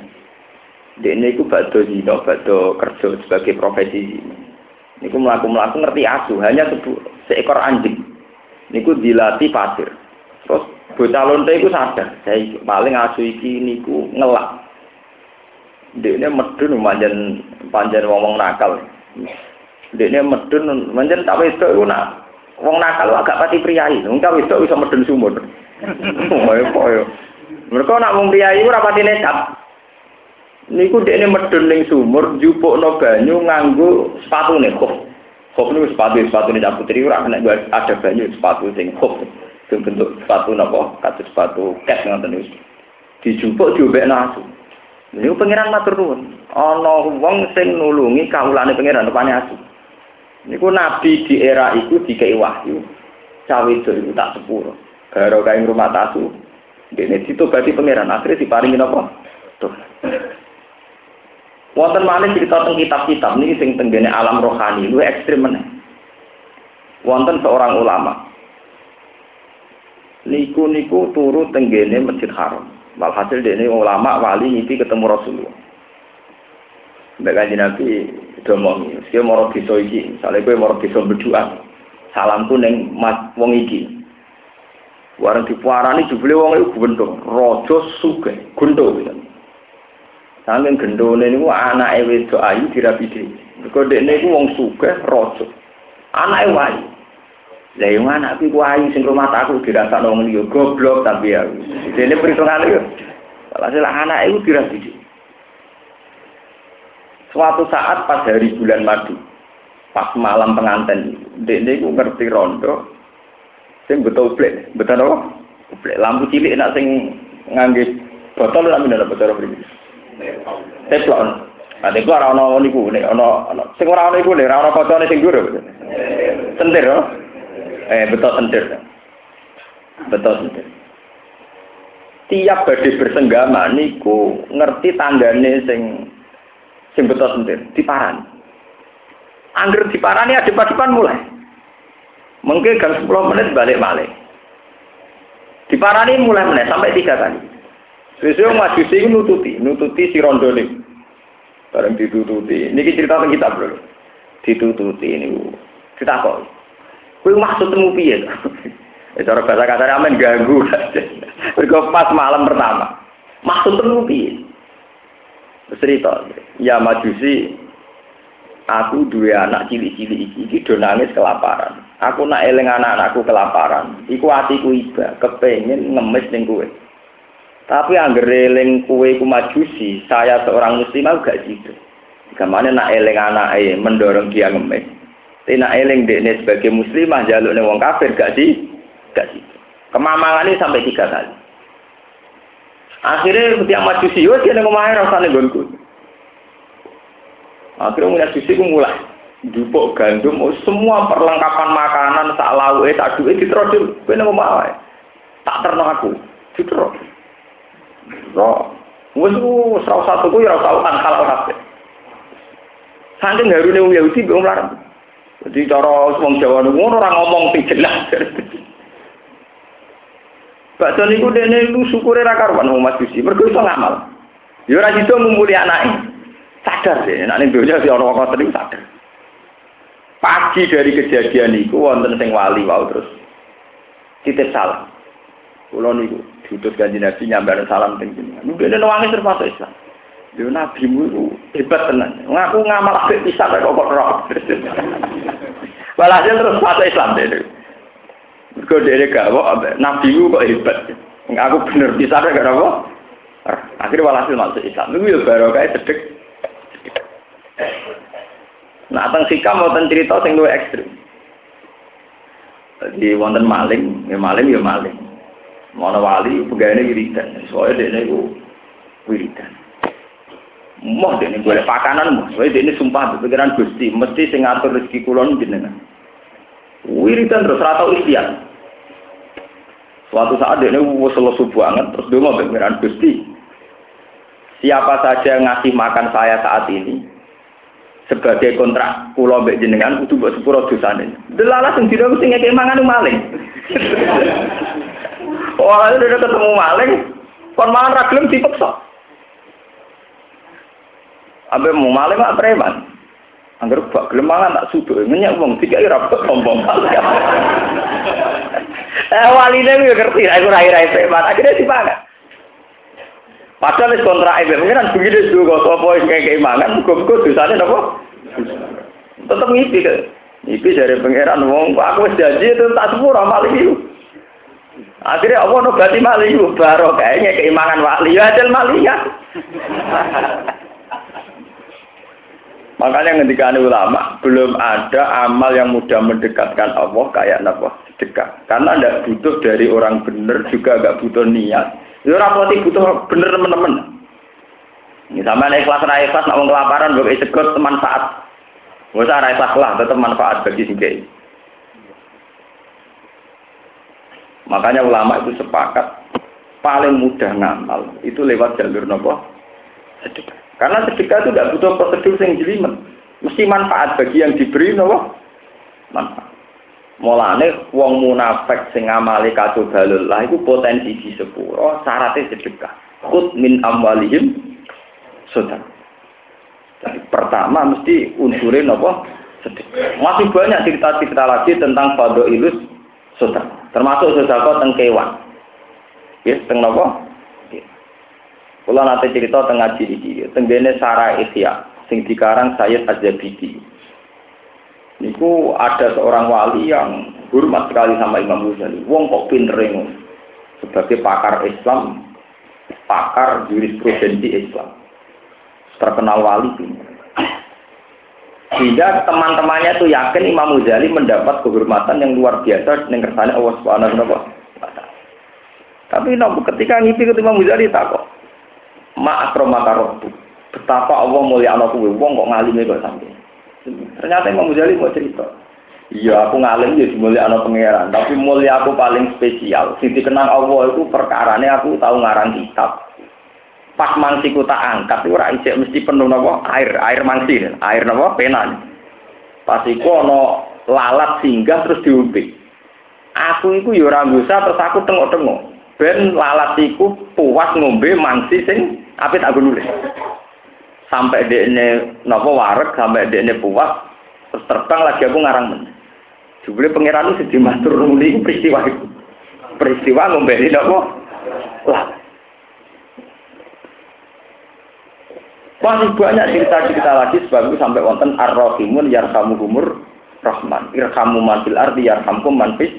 Dia ini ku bado zina, bado kerja sebagai profesi zina. Niku melaku melaku ngerti asu, hanya seekor anjing. Niku dilatih pasir. Terus bocah lonte itu sadar, saya paling asu iki niku ngelak. Dia ini medun panjang panjang ngomong nakal. Dekne medun menjen tak wedok iku nak wong nakal agak pati priayi. Wong tak wedok iso medun sumur. Koyo koyo. Mereka nak wong priayi ora pati nekat. Niku dekne medun ning sumur njupukno banyu nganggo sepatune kok. Kok niku sepatu sepatu nih putri ora kena ada banyu sepatu sing kok. Bentuk sepatu napa? Kados sepatu ket ngoten niku. Dijupuk diobek nasu. Niku pangeran matur nuwun. Ana wong sing nulungi kawulane pangeran rupane asu. Niku nabi di era itu dikei wahyu. Cawe itu tak sepuluh. Baru kain rumah tasu. Ini berarti pangeran akhirnya diparingi apa? Tuh. Wonten malih cerita tentang kitab-kitab ini sing tenggene alam rohani lu ekstrim meneh. Wonten seorang ulama. niku niku turu tenggene Masjid Haram. Walhasil ini ulama wali ngipi ketemu Rasulullah. Kanji Nabi domongi, dia mau desa iki, misalnya gue mau desa berdoa, salamku neng mat wong iki. Warang dipuarani jubile wong iku gendho, raja sugih, gendho gitu. Saking gendhone niku anake wedok ayu dhewe. Mergo dekne iku wong sugih, raja. Anake wayu. Lah yo anak ku ayu sing rumah aku dirasakno wong liya goblok tapi ya. Dene perhitungan yo. Walhasil anak itu dirabi dhewe. Suatu saat pas hari bulan madu, pas malam pengantin, dek ku ngerti rondo, sing betul plek, betul apa? Plek lampu cilik nak sing ngangge botol lah minum botol apa ini? Teflon. Nah, itu orang orang niku, nih, orang sing orang niku nih, orang kocone sing guru, sentir, oh? eh betul sentir, betul sentir. Tiap badai bersenggama niku ngerti tanggane sing sing betul sentir. Diparani. Angger diparani ada depan mulai. Mungkin gang 10 menit balik balik diparani mulai menit sampai tiga kali sesuai maju sih nututi. Nututi si rondo nih bareng ditututi. Ini cerita tentang kita bro. Ditututi ini kita kok kue maksud temu piye Eh, cara bahasa kasar amen ganggu. Mergo pas malam pertama. Maksud temu piye? Cerita ya majusi aku dua anak cilik-cilik iki iki do nangis kelaparan. Aku nak eling anak-anakku kelaparan. Iku atiku iba kepengin ngemis ning kowe. Tapi angger eling kowe ku majusi saya seorang muslim aku gak sido Gamane nak eling anake mendorong dia ngemis. Tapi nak eling dekne sebagai muslimah jaluk wong kafir gak sih gak sih kemamangan ini sampai tiga kali Akhirnya yang maju sih, yo dia ngomongin rasanya gonku. Akhirnya mulai susi ku mulai dupuk gandum, oh, semua perlengkapan makanan, tak lau, eh, tak duit, diterodil. Gue ngomong tak ternak aku, wes ku salah satu ku ya tahu kan halal kabeh. Saking harune wong Yahudi mbok larang. Jadi cara wong Jawa ngono ora ngomong sing jelas. Bakso niku dene lu syukure ra karuan wong Mas Gusti. Mergo iso ngamal. Ya ora iso ngumpuli anake. Sadar deh, nek ning donya si ana wong ngoten sadar. Pagi dari kejadian niku wonten sing wali wau terus titip salam. Kula niku diutus kanjeng Nabi nyambar salam teng jenengan. Niku dene nangis termasuk Islam. Yo nabimu itu hebat tenan. Ngaku ngamal apik pisan kok kok roh. Walhasil terus masuk Islam deh. Dhewe gak kok nabi ku kok hebat. Aku bener bisa gak apa? Akhirnya walhasil masuk Islam. Itu ya barokah cedek. Nah, tentang sikam wonten cerita sing luwih ekstrim. Jadi wonten maling, ya maling ya maling. Mana wali pegawainya wiridan, soalnya dia itu wiridan. Moh dia ini boleh pakanan, moh. Soalnya dia ini sumpah pikiran gusti, mesti sing ngatur rezeki kulon jenengan. Wiridan terus ratau ikhtiar. Suatu saat dia ini selesai banget, terus dia mau pengiran Gusti. Siapa saja yang ngasih makan saya saat ini, sebagai kontrak pulau mbek jenengan kudu mbok sepuro dosane. Delala sing dina sing ngekek mangan maling. Ora udah ketemu maling, kon mangan ra gelem dipeksa. Mau maling mak preman. Angger bak gelem mangan tak suduk, ngenyak wong dikai ra sombong. Eh waline yo ngerti, aku rai-rai preman, akhirnya dipangan. Padahal wis kontrak mungkin kan begini juga, apa yang kayak keimangan, muka-muka dosanya apa? Tetap ngipi ke. Ngipi dari pangeran, wong aku janji itu tak sepura maling itu. Akhirnya Allah nobati maling baru kayaknya keimangan wali, ya ajal maling ya. Makanya ketika ulama belum ada amal yang mudah mendekatkan Allah kayak apa sedekah. Karena tidak butuh dari orang benar juga nggak butuh niat. Ya orang butuh bener teman-teman. Ini sama ikhlas ra ikhlas nak kelaparan mbok sekut manfaat. Wis ora ikhlas lah tetap manfaat bagi sing Makanya ulama itu sepakat paling mudah ngamal itu lewat jalur nopo sedekah. Karena sedekah itu tidak butuh prosedur yang jelimet. Mesti manfaat bagi yang diberi nopo manfaat. Mulane wong munafik sing ngamali balul lah iku potensi di sepuro syaratnya sedekah. Kut min amwalihim sedekah. Jadi pertama mesti unsurin apa? Sedekah. Masih banyak cerita-cerita lagi tentang pada ilus sedekah. Termasuk sedekah tentang kewan. Ya, tentang apa? Kalau nanti cerita tentang ngaji ini, tenggene Sarah Ihya, sing dikarang Sayyid Az-Zabidi. Niku ada seorang wali yang hormat sekali sama Imam Ghazali. Wong kok pinter sebagai pakar Islam, pakar jurisprudensi Islam. Terkenal wali pinter. Sehingga teman-temannya itu yakin Imam Ghazali mendapat kehormatan yang luar biasa dengan kersane Allah Subhanahu wa taala. Tapi ketika ngipi ke Imam Ghazali tak kok. Ma akromaka Betapa Allah mulia anak kuwe wong kok ngalime kok sampai. Ternyata Imam Ghazali mau cerita. Iya, aku ngalim ya mulia anak pangeran, tapi mulia aku paling spesial. Sing dikenang Allah itu perkarane aku tahu ngarang kitab. Pas mangsiku tak angkat, ora isik mesti penuh napa air, air mangsi, air napa pena. Pas iku lalat singgah terus diumpi. Aku iku ya ora terus aku tengok-tengok. Ben lalat iku puas ngombe mangsi sing apit aku nulis. Sampai ini nopo warek sampai ini puas terus terbang lagi aku ngarang men. Jubli pangeran itu sedih matur nuli peristiwa itu. Peristiwa ngombeni nopo? Lah. Masih banyak cerita-cerita lagi sebab itu sampai wonten ar-rahimun yarhamu humur rahman. Irhamu man fil ardi yarhamkum man fis.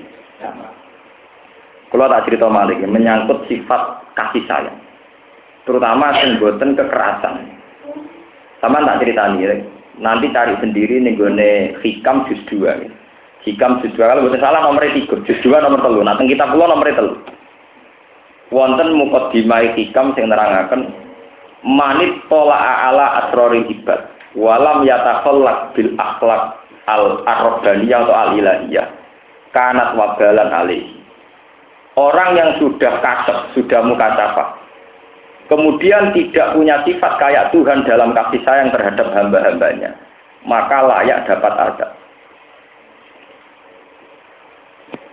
Kalau tak cerita malik menyangkut sifat kasih sayang terutama sing kekerasan sama tak cerita nih, nanti cari sendiri nih gue hikam juz dua. Hikam juz dua kalau gue salah nomor tiga, juz dua nomor telu. Nanti kita pulau nomor telu. Wonten mukot dimai hikam sing nerangaken manit pola ala asrori ibad walam yatakhallaq bil akhlak al arrobaniyah atau al ilahiyah kanat wabalan alih orang yang sudah kasep sudah muka capa kemudian tidak punya sifat kayak Tuhan dalam kasih sayang terhadap hamba-hambanya, maka layak dapat azab.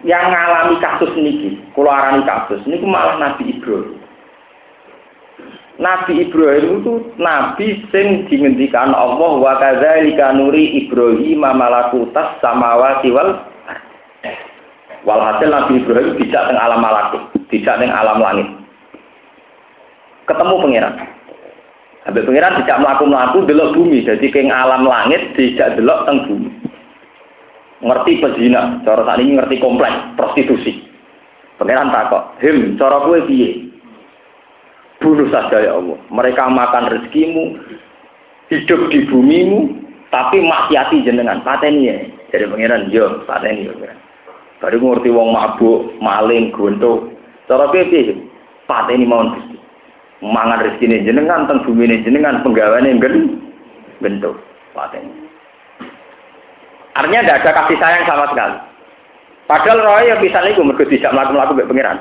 Yang mengalami kasus ini, keluaran kasus ini malah Nabi Ibrahim. Nabi Ibrahim itu nabi sing dimendikan Allah wa kadzalika nuri Ibrahim malakutas samawati wal Walhasil Nabi Ibrahim tidak teng alam malakut, tidak teng alam langit ketemu pangeran. Sampai pangeran tidak melaku-melaku delok bumi, jadi ke alam langit tidak delok teng bumi. Ngerti pezina, cara saat ini ngerti kompleks prostitusi. Pangeran takok, "Him, cara kowe piye?" Bunuh saja ya Allah. Mereka makan rezekimu, hidup di bumimu, tapi maksiati jenengan. Pateni ya. Jadi pangeran, yo, pateni ya. Baru ngerti wong mabuk, maling, gontok. Cara kowe piye? Pateni mawon mangan rezeki jenengan teng bumi ini jenengan penggawaannya gen bentuk paten. Artinya tidak ada kasih sayang sama sekali. Padahal roh yang bisa itu mereka tidak melakukan melakukan pangeran.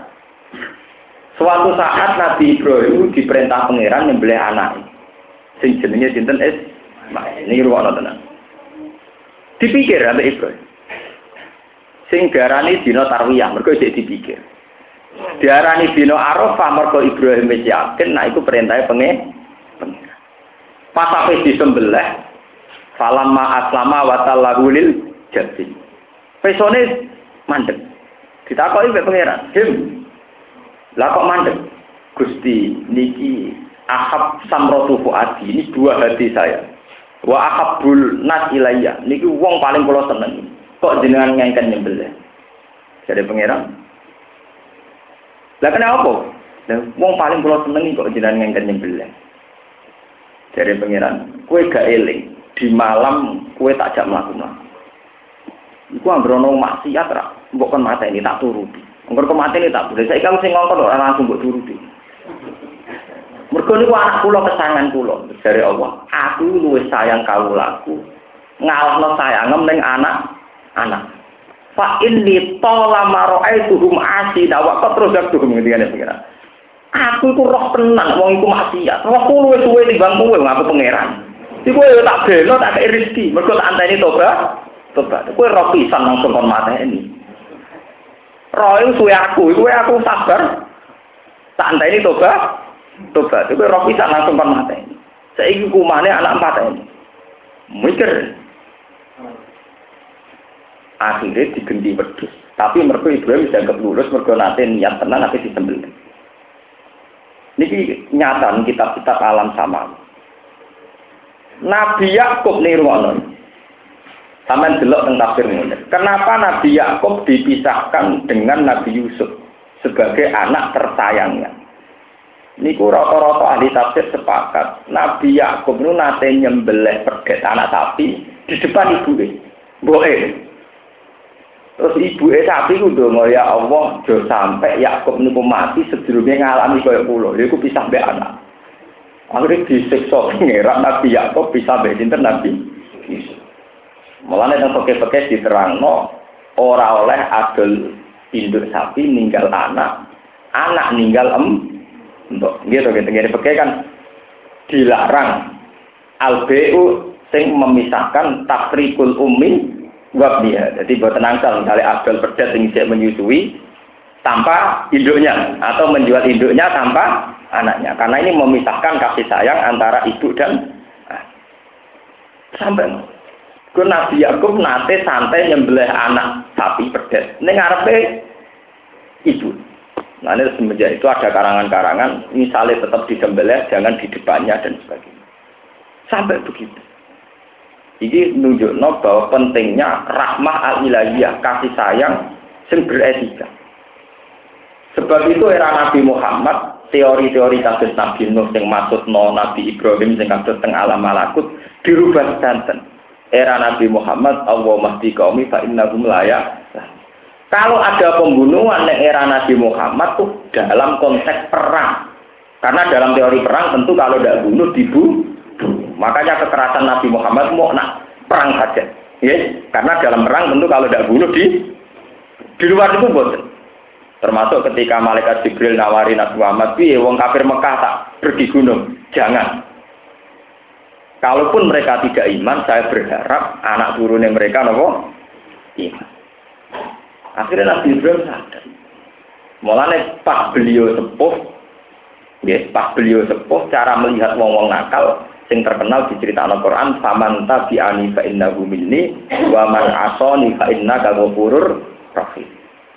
Suatu saat Nabi Ibrahim diperintah pangeran membeli anak. Sing jenenge sinten? Es ini ruang tenang dipikir sampai Ibrahim. Sing garani dino tarwiyah mereka dipikir diarani dino Arafah mergo Ibrahim wis yakin nah iku perintahnya pengen pas sampai disembelih falamma aslama wa tallahu lil jati pesone mandek. Ditakoki mbek pangeran him lah kok mandek? Gusti niki ahab samrotu fuadi ini dua hati saya. Wa ahabul nas ilayya. Niki wong paling kula seneng. Kok jenengan ngengken nyembelih? Jadi pangeran lah kenapa? Lah wong paling kula senengi kok jenengan ngengken nyembelih. Dari pangeran, kue gak eling di malam kue tak jak mlaku-mlaku. Iku anggere maksiat ra, mbok kon mata ini tak turuti. Angger kok mati ini tak boleh. Saya kamu sing ngongkon ora langsung mbok turuti. Mergo niku anak kula kesangan kula dari Allah. Aku luwih sayang kawulaku. Ngalahno sayangem ning anak anak. Fa inni tola maro'aituhum asina wa qatrozaktuhum ngendikane pengiran. Aku itu roh tenang, wong iku maksiat. Rohku luwih suwe timbang kowe aku pangeran. Iku yo tak belo tak kei rezeki, mergo tak anteni tobat. tobat. Kowe roh pisan langsung kon mateni. Roh itu suwe aku, kowe aku sabar. Tak ini tobat. Tobat. Kowe roh pisan langsung kon mateni. Saiki kumane anak ini. Mikir. Akhirnya digenti wedhus. Tapi mergo Ibrahim dianggap lulus mergo nate niat tenan tapi disembelih. Niki nyata kitab-kitab alam sama. Nabi Yakub nih ruang Sampai delok tentang tafsir ini. Kenapa Nabi Yakub dipisahkan dengan Nabi Yusuf sebagai anak tersayangnya? Niku rata-rata ahli tafsir sepakat. Nabi Yakub itu nate nyembelih perget anak sapi di depan ibu Boleh. Terus ibu sapi itu dong ya Allah, jo sampai Yakub niku mati sebelumnya ngalami kaya pulau. Dia pisah be anak. Akhirnya disiksa pengeran Nabi Yakub bisa be Nabi Yusuf. Mulane nang peke-peke diterangno ora oleh adol induk sapi ninggal anak, anak ninggal em untuk gitu gitu gitu peke kan dilarang albu sing memisahkan takrikul umi dia. Jadi buat tenangsal misalnya adol pedet yang menyusui tanpa induknya atau menjual induknya tanpa anaknya. Karena ini memisahkan kasih sayang antara ibu dan sampai Ku Nabi Yakub nate santai nyembelih anak sapi pedet. Ini ngarepe ibu. Nah ini semenjak itu ada karangan-karangan, misalnya tetap disembelih, jangan di depannya dan sebagainya. Sampai begitu. Ini menunjukkan bahwa pentingnya rahmah al-ilahiyah, kasih sayang, yang beretika. Sebab itu era Nabi Muhammad, teori-teori kasus Nabi Nuh yang maksud no Nabi Ibrahim yang kasus teng alam malakut dirubah santen era Nabi Muhammad Allah mahdi kaumi fa innahum layak kalau ada pembunuhan di era Nabi Muhammad tuh dalam konteks perang. Karena dalam teori perang tentu kalau tidak bunuh dibunuh makanya kekerasan Nabi Muhammad mau nak perang saja. Ya karena dalam perang tentu kalau tidak bunuh di di luar itu bosan termasuk ketika malaikat Jibril nawari Nabi Muhammad piye wong kafir Mekah tak pergi gunung? Jangan. Kalaupun mereka tidak iman, saya berharap anak turunnya mereka nopo? Iman. Akhirnya Nabi Ibrahim sadar. Mulanya pas beliau sepuh, ya, pas beliau sepuh, cara melihat wong-wong nakal, yang terkenal di cerita Al-Quran, Faman tabi'ani fa innahu minni, wa man asoni fa inna ghafurur rahim.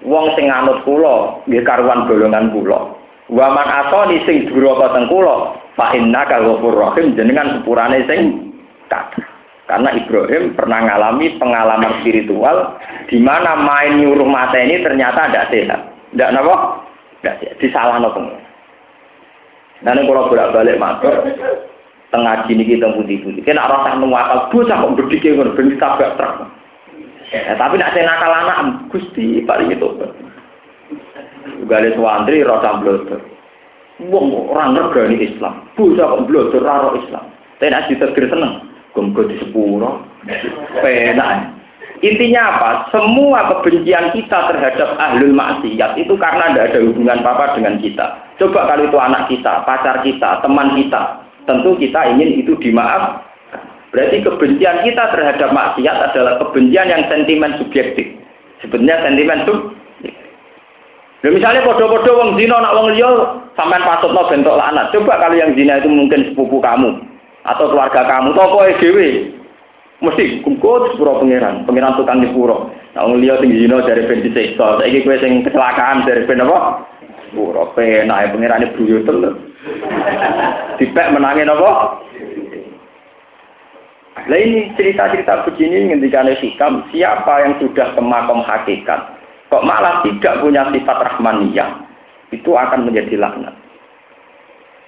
Wong sing anut kula, nggih karuan golongan kula. Wa man asoni sing duraka teng kula, Fa inna ghafur rahim jenengan sepurane sing kata. Karena Ibrahim pernah mengalami pengalaman spiritual di mana main nyuruh mata ini ternyata tidak sehat. Tidak apa? Tidak sehat. Disalah no Nah ini kalau bolak-balik matur, tengah gini kita putih-putih. Kena rasa nuwakal, bocah kok berdikir, berhenti tabrak truk. Ya, tapi nak saya nakal anak, gusti paling itu. Gale suwandri rasa blotor. Wong orang regani Islam. Bocah kok belajar raro Islam. Tapi nek ditetir seneng. Gomgo di sepuro. Penak. Intinya apa? Semua kebencian kita terhadap ahlul maksiat itu karena tidak ada hubungan apa dengan kita. Coba kalau itu anak kita, pacar kita, teman kita. Tentu kita ingin itu dimaaf. Berarti kebencian kita terhadap maksiat adalah kebencian yang sentimen subjektif. Sebenarnya sentimen subjektif Ya misalnya podo-podo wong zina nak wong liya sampean patutno bentuk laknat. Coba kalau yang zina itu mungkin sepupu kamu atau keluarga kamu, toko dhewe. Mesti kumpul sepuro pangeran, pangeran tukang nyepuro. Nah wong liya sing zina dari ben disiksa. Saiki kowe sing kecelakaan dari ben apa? Sepuro penak pangerane buyutel. Dipek menangin apa? Lah ini cerita-cerita begini ketika hikam, siapa yang sudah ke makom hakikat, kok malah tidak punya sifat rahmaniyah, itu akan menjadi laknat.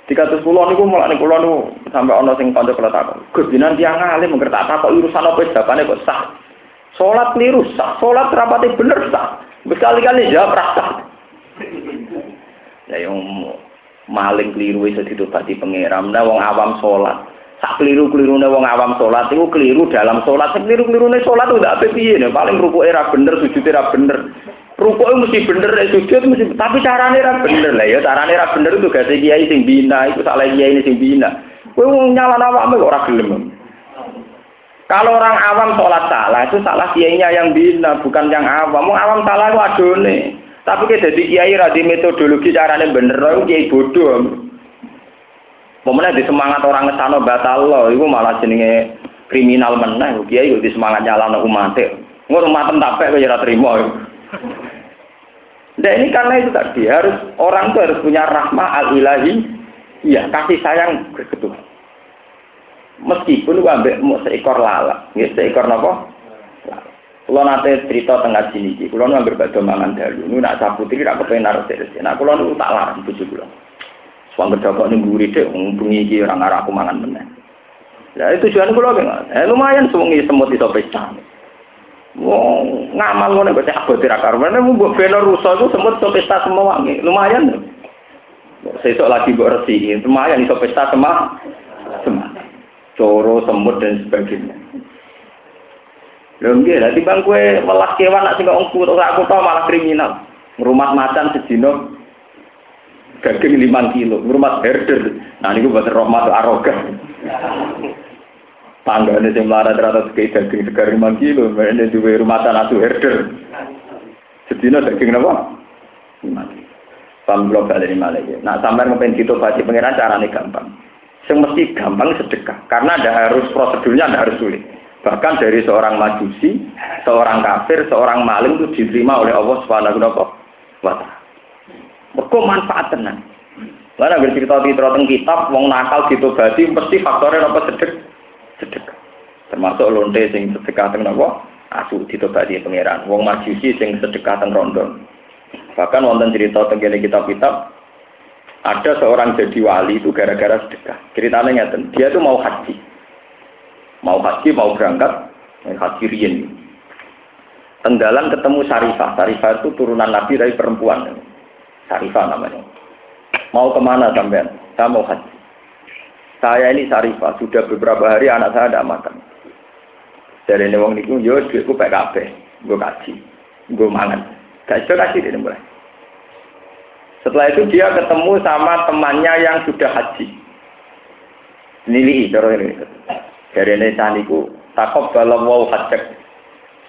Jika terus pulau niku malah nih pulau niku sampai ono sing kanca kula takon. Gus jinan tiyang alim ngerti tak kok urusan apa jawabane kok sah. Salat keliru sah, salat rapati bener sah. Berkali-kali jawab rasa. Ya yang maling keliru itu ditobati pangeran. Nah wong awam salat. Sak keliru-kelirune wong awam salat iku keliru dalam salat. Keliru-kelirune salat udah apa piye? Paling rukuke ra bener, sujude ra bener. Rukuk mesti bener, sujud mesti, tapi carane ra bener lah ya, carane ra bener itu gak kiai sing bina, itu salah kiai ini sing bina. Kowe wong nyala awakmu ora gelem. Kalau orang awam sholat salah itu salah kiainya yang bina, bukan yang awam. Mau awam salah itu adone. Tapi kita jadi kiai radi metodologi caranya bener, itu kiai bodoh. Pemenang di semangat orang ngesano batal loh, itu malah jenenge kriminal meneh. Kiai itu di semangat nyala umat. Ngur umat tak pek kaya terima. Nah ini karena itu tadi harus orang itu harus punya rahmah al ilahi, iya kasih sayang berketuhan. Meskipun ambek mau seekor lalat, ya seekor nopo. Kalau nanti cerita tengah sini, kalau nu ambil batu mangan dalu, nu nak sapu tiri, nak naruh terus. Nah, kalau nu tak larang tujuh bulan. Suang berdapat nih gurih deh, ngubungi ki orang arah aku mangan meneng. Ya itu tujuan kalau nggak, eh lumayan semuanya semut di pesta. Wong ngamal ngono kok cak botir akar. Mana mau buat beno rusa itu semut iso pesta semua wangi. Lumayan. Sesuk lagi mbok resi, lumayan iso pesta semua. Semua coro, semut dan sebagainya. Lho nggih, dadi bang kowe welas kewan nak sing ora aku tau malah kriminal. Ngrumat macan sedina daging 5 kilo, ngrumat herder. Nah niku buat rahmat arogan. Tanggane sing melarat rata kayak daging segar 5 kilo, ini duwe rumatan asu herder. Sedina daging napa? 5 kilo. Pam global dari Malaysia. Nah, sampai ngepen gitu baca pengiran caranya gampang. Yang mesti gampang sedekah. Karena ada harus prosedurnya ada harus sulit. Bahkan dari seorang majusi, seorang kafir, seorang maling itu diterima oleh Allah Subhanahu wa taala. Mergo manfaat tenan. Lah nek cerita cerita teng kitab wong nakal ditobati mesti faktornya apa sedek sedekah. Termasuk lonte sing sedekah teng napa? Asu ditobati pangeran. Wong majusi sing sedekah teng rondo. Bahkan wonten cerita teng kitab-kitab ada seorang jadi wali itu gara-gara sedekah. Ceritanya ngeten, dia itu mau haji. Mau haji, mau berangkat, haji rien. Tenggalan ketemu Sarifah. Sarifah itu turunan Nabi dari perempuan. Sarifah namanya. Mau ke mana sampean? Saya mau haji. Saya ini Sarifah, sudah beberapa hari anak saya tidak makan. Dari ini wong niku, yo duitku PKB, gue kaji, gue mangan. Gak bisa kasih dia mulai. Setelah itu dia ketemu sama temannya yang sudah haji. Nili, cara ini. Dari ini saniku, takut kalau mau hajak.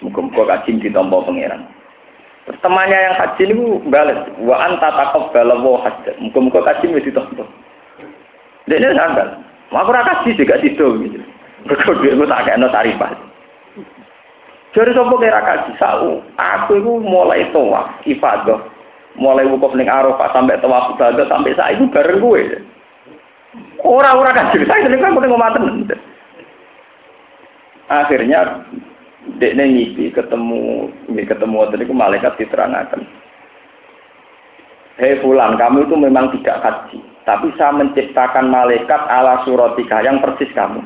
Muka-muka kaji di pangeran. Terus temannya yang haji ini balik. Wa anta takut kalau mau hajak. Muka-muka kaji di tombol. Dia ini sanggal. Aku raka kaji juga situ. Gitu. Berkode itu tak kena tarifah. Jadi sopo kira kaji. Aku itu mulai tawaf, ibadah mulai wukuf ning Arafah sampai tawaf ibadah sampai saat itu bareng gue. Ora-ora kan cerita itu kan kudu ngomaten. Akhirnya dek ngipi ketemu ketemu tadi malaikat diterangkan. Hei fulan, kamu itu memang tidak haji, tapi saya menciptakan malaikat ala suratika yang persis kamu.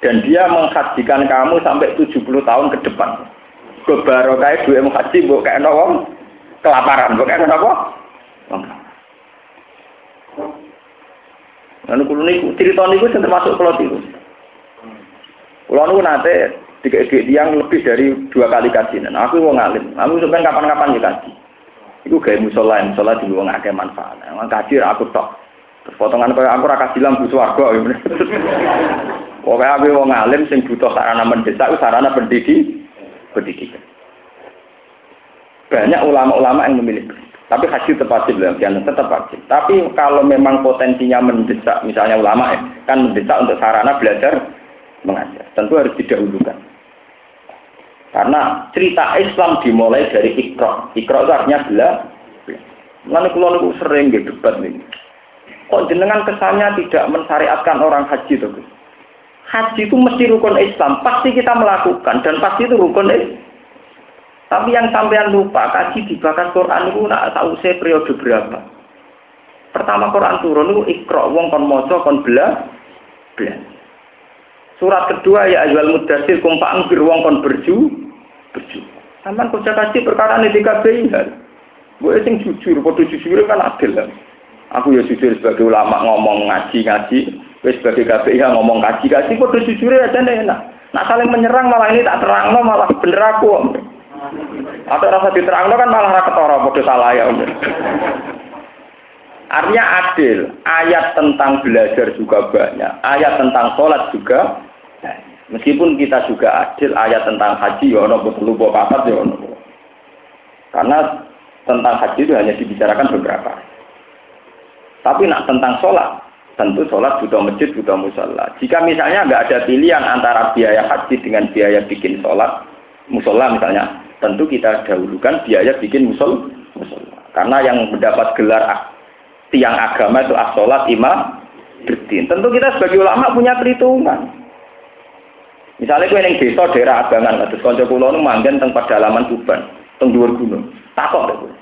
Dan dia menghajikan kamu sampai 70 tahun ke depan. Kebarokah dua haji, bu kayak nawang kelaparan. Bukan apa? Lalu kulo niku cerita niku termasuk kulo tiru. Kulo niku nate tiga yang lebih dari dua kali kaji. Nah, aku mau ngalim. Aku sebenarnya kapan-kapan ya kaji. Iku gaya musola, musola di luar akeh manfaat. Emang kaji aku tok. Terus potongan kaya aku raka silam butuh warga. Pokoknya aku mau ngalim sing butuh sarana mendesak, sarana pendidik, pendidikan. Banyak ulama-ulama yang memilih tapi haji tetap yang tetap wajib. Tapi kalau memang potensinya mendesak, misalnya ulama ya, kan mendesak untuk sarana belajar mengajar, tentu harus didahulukan. Karena cerita Islam dimulai dari ikro. Ikro itu artinya bela. Lalu kalau itu sering debat nih. Kok jenengan kesannya tidak mensyariatkan orang haji itu? Haji itu mesti rukun Islam. Pasti kita melakukan dan pasti itu rukun Islam. Tapi yang sampean lupa, kaji dibakar Quran itu nak tahu saya periode berapa. Pertama Quran turun itu ikro, wong kon moco, kon bela, bela. Surat kedua ya ajual mudasir kumpa angkir wong kon berju, berju. Taman kerja kaji perkara ini tiga kan. Gue sing jujur, bodoh jujur kan adil kan. Aku ya jujur sebagai ulama ngomong ngaji-ngaji, gue sebagai KPI ya ngomong ngaji-ngaji, bodoh jujur aja enak. Nah saling menyerang malah ini tak terang malah bener aku. Atau rasa diterang kan malah rakyat ketara bodoh salah ya. Artinya adil. Ayat tentang belajar juga banyak. Ayat tentang sholat juga Meskipun kita juga adil ayat tentang haji ya ono perlu papat ya ono. Karena tentang haji itu hanya dibicarakan beberapa. Tapi nak tentang sholat, tentu sholat butuh masjid, butuh musola. Jika misalnya nggak ada pilihan antara biaya haji dengan biaya bikin sholat, musola misalnya, tentu kita dahulukan biaya bikin musol, musola. Karena yang mendapat gelar tiang agama itu as-sholat imam berdin. Tentu kita sebagai ulama punya perhitungan. Misalnya gue yang desa daerah Abangan, terus konco kulo nu manggen teng pedalaman Tuban, teng dhuwur gunung. Takok deh gue.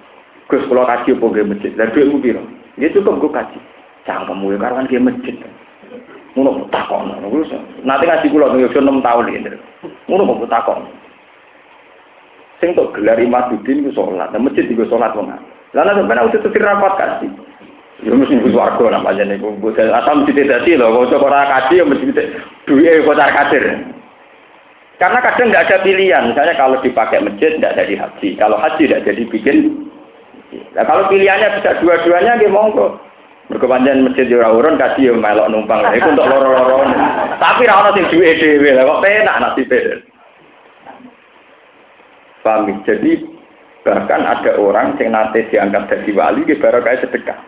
Gus kulo kaji apa gue masjid? Lah dhuwitmu piro? Ya cukup gue kaji. Cangkemmu ya karuan gue masjid. Ngono takok. Nanti ngaji kulo nang yo 6 tahun iki. Ngono kok takok. Sing tok gelar Imaduddin ku salat, nah masjid iku salat wong. Lah nek sampeyan udah tutir rapat kasih. Ya mesti ibu warga namanya nih, bu. Asal mesti tidak sih loh. Kalau orang kaji ya mesti duit kota kadir. Karena kadang nggak ada pilihan. Misalnya kalau dipakai masjid tidak jadi haji. Kalau haji tidak jadi bikin. Nah, kalau pilihannya bisa dua-duanya, dia monggo. Berkepanjangan masjid jurah urun kasih ya melok numpang. Itu untuk loro-loro. Tapi rana sing duit dewe lah. Kok penak beda. Paham? Jadi bahkan ada orang yang nanti diangkat dari wali, baru kayak sedekah.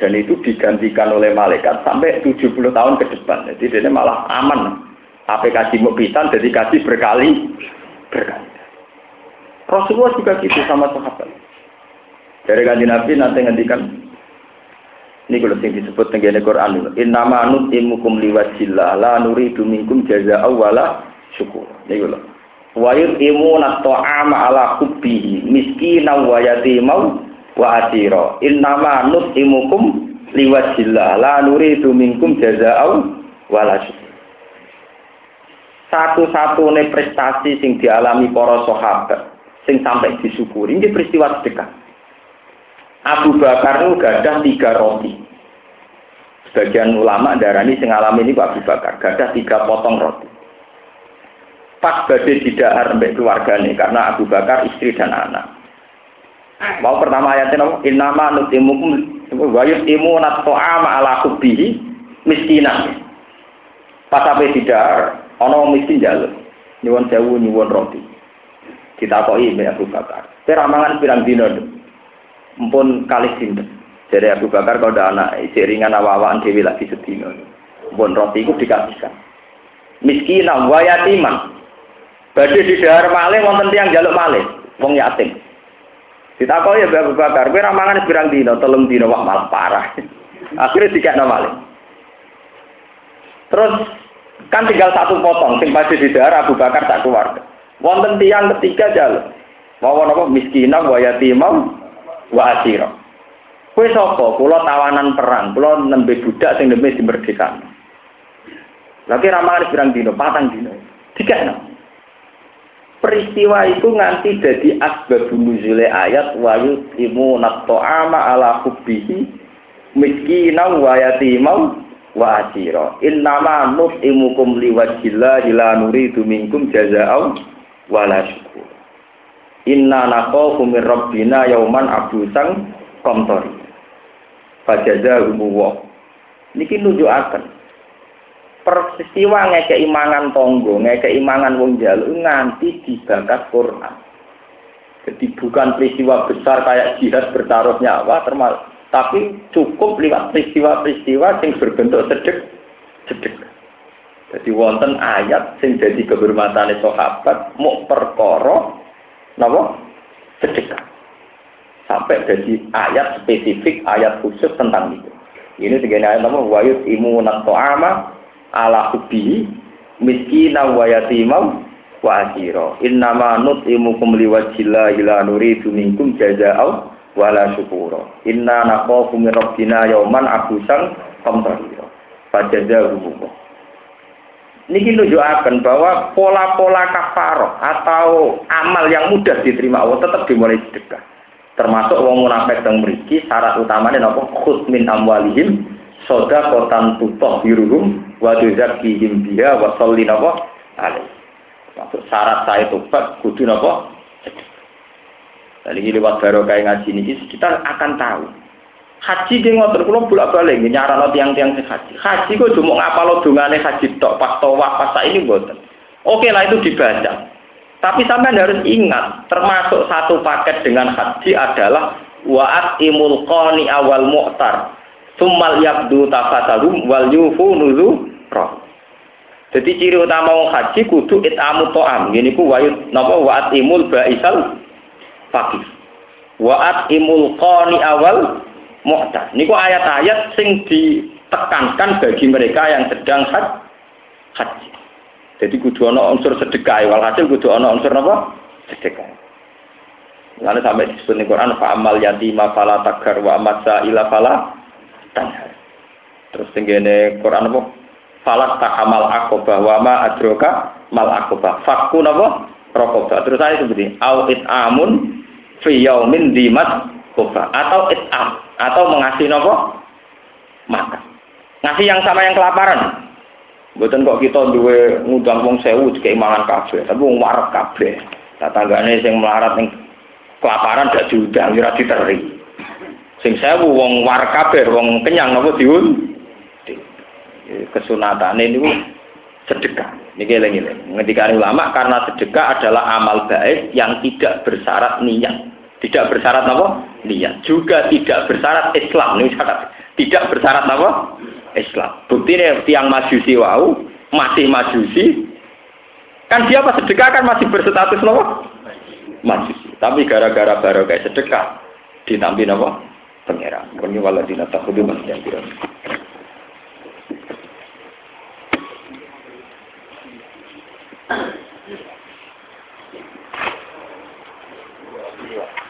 Dan itu digantikan oleh malaikat sampai 70 tahun ke depan. Jadi dia malah aman. Apa kasih mubitan jadi kasih berkali berkali. Rasulullah juga gitu sama sahabat. Dari kanji Nabi nanti ngendikan ini kalau sing disebut tenggene Quran Inna ma nutimukum liwajillah la nuridu minkum jaza awala syukur. Ini kalau wa yutimuna ta'ama ala hubbihi miskinan wa yatimau wa asira innama nutimukum liwajillah la nuridu minkum jazaa'u wala satu-satunya prestasi sing dialami para sahabat sing sampai disyukuri. Ini peristiwa sedekah. Abu Bakar itu gadah tiga roti. Sebagian ulama darani sing alami ini Abu Bakar gadah tiga potong roti. Pas badai tidak mbek keluarganya karena Abu Bakar istri dan anak. Mau pertama ayatnya apa? Innama nutimukum wa yutimuna ta'ama ala hubbihi miskinan. Pas sampai tidak ono miskin jalur. Nyuwun sewu nyuwun roti. Ditakoki Mbak Abu Bakar. Kira mangan pirang dino. Mpun kali sinten. Jadi Abu Bakar kalau ada anak jaringan awak-awakan dewi lagi sedino. Mpun roti itu dikasihkan. Miskinan wa yatiman. Badhe di dahar malih wonten tiyang jaluk malih, wong yatim. Ditakoi ya Abu Bakar, kowe ramangan pirang dino, telung dino wah malah parah. Akhirnya dikekno malih. Terus kan tinggal satu potong sing pasti di daerah Abu Bakar tak keluar. Wonten tiang ketiga jalur. Mau apa miskinah wa yatimah wa asira. Kowe sapa? Kula tawanan perang, kula nembe budak sing nembe dimerdekakan. Lagi ramangan pirang dino, patang dino. Dikekno peristiwa itu nganti jadi asbab nuzule ayat wa yusimu ama ala hubbihi miskina wa yatimau wa asira innama nut'imukum liwajhillahi la nuridu minkum jazaa'u wala syukur. Inna nakhafu min rabbina yauman abusan qamtari. Fajazahu wa. Niki nunjukaken. Peristiwa ngeke imangan tonggo, ngeke imangan wong jaluk nganti dibakat Quran. Jadi bukan peristiwa besar kayak jihad bertaruh nyawa, termasuk tapi cukup lewat peristiwa-peristiwa yang berbentuk sedek, sedek. Jadi wonten ayat sing jadi kehormatan sahabat mau perkara napa sedekah. Sampai jadi ayat spesifik, ayat khusus tentang itu. Ini segini ayat nama wayut imunat to'ama ala hubbi miskina wa yatimam wa asira innama nut'imukum liwajhillah ila nuridu minkum jazaa'u wala syukura inna naqafu min rabbina yauman abusan qamtarira fajazahu Niki nunjukaken bahwa pola-pola kafaroh atau amal yang mudah diterima Allah tetap dimulai sedekah. Termasuk wong munafik teng mriki syarat utamanya napa khut min amwalihim soda kotan tutoh biruhum wa tuzakihim biha wa sholli napa. Maksud syarat saya tobat kudu napa? Ini lewat barokah ngaji ini kita akan tahu Haji ki ngoten kula bolak-balik nyarano tiang-tiang sing haji. Haji kok cuma ngapalo dongane haji tok pas tawaf pas ini mboten. Oke lah itu dibaca. Tapi sampean harus ingat, termasuk satu paket dengan haji adalah wa'at imul qani awal mu'tar. Summal yabdu tafatalum wal yufu nuzu roh. Jadi ciri utama wong haji kudu itamu to'am. Gini ku wayut napa wa'at imul ba'isal fakir. Wa'at imul qani awal mu'tar. Niku ayat-ayat sing ditekankan bagi mereka yang sedang haji. Jadi kudu ana unsur sedekah, walhasil kudu ana unsur apa? Sedekah. Lalu sampai disebut di Quran fa amal yatima fala tagar wa amatsa ila fala tanhar. Terus tenggene Quran apa? Falat takamal akobah wa ma adroka mal akobah. Fakku napa? Rokobah. Terus saya seperti au amun fi yaumin dimat koba atau am atau mengasih napa? Makan. Ngasih yang sama yang kelaparan. Bukan kok kita duwe ngundang wong sewu keimangan kabeh, tapi wong warak kabeh. Nah, tanggane sing melarat ning kelaparan gak diundang ora diteri. Sing sewu wong warak kabeh, wong kenyang napa diun? Kesunatane niku sedekah. Niki eling-eling. Ngendikane ulama karena sedekah adalah amal baik yang tidak bersyarat niat. Tidak bersyarat apa? Niat. Juga tidak bersyarat Islam. Ini syarat. Tidak bersyarat apa? Islam. Bukti yang tiang majusi wau, masih majusi. Kan siapa sedekah kan masih berstatus apa? Majusi. Tapi gara-gara baru kayak sedekah ditambahin apa? Pangeran. Kuni waladina masih yang biru Yeah.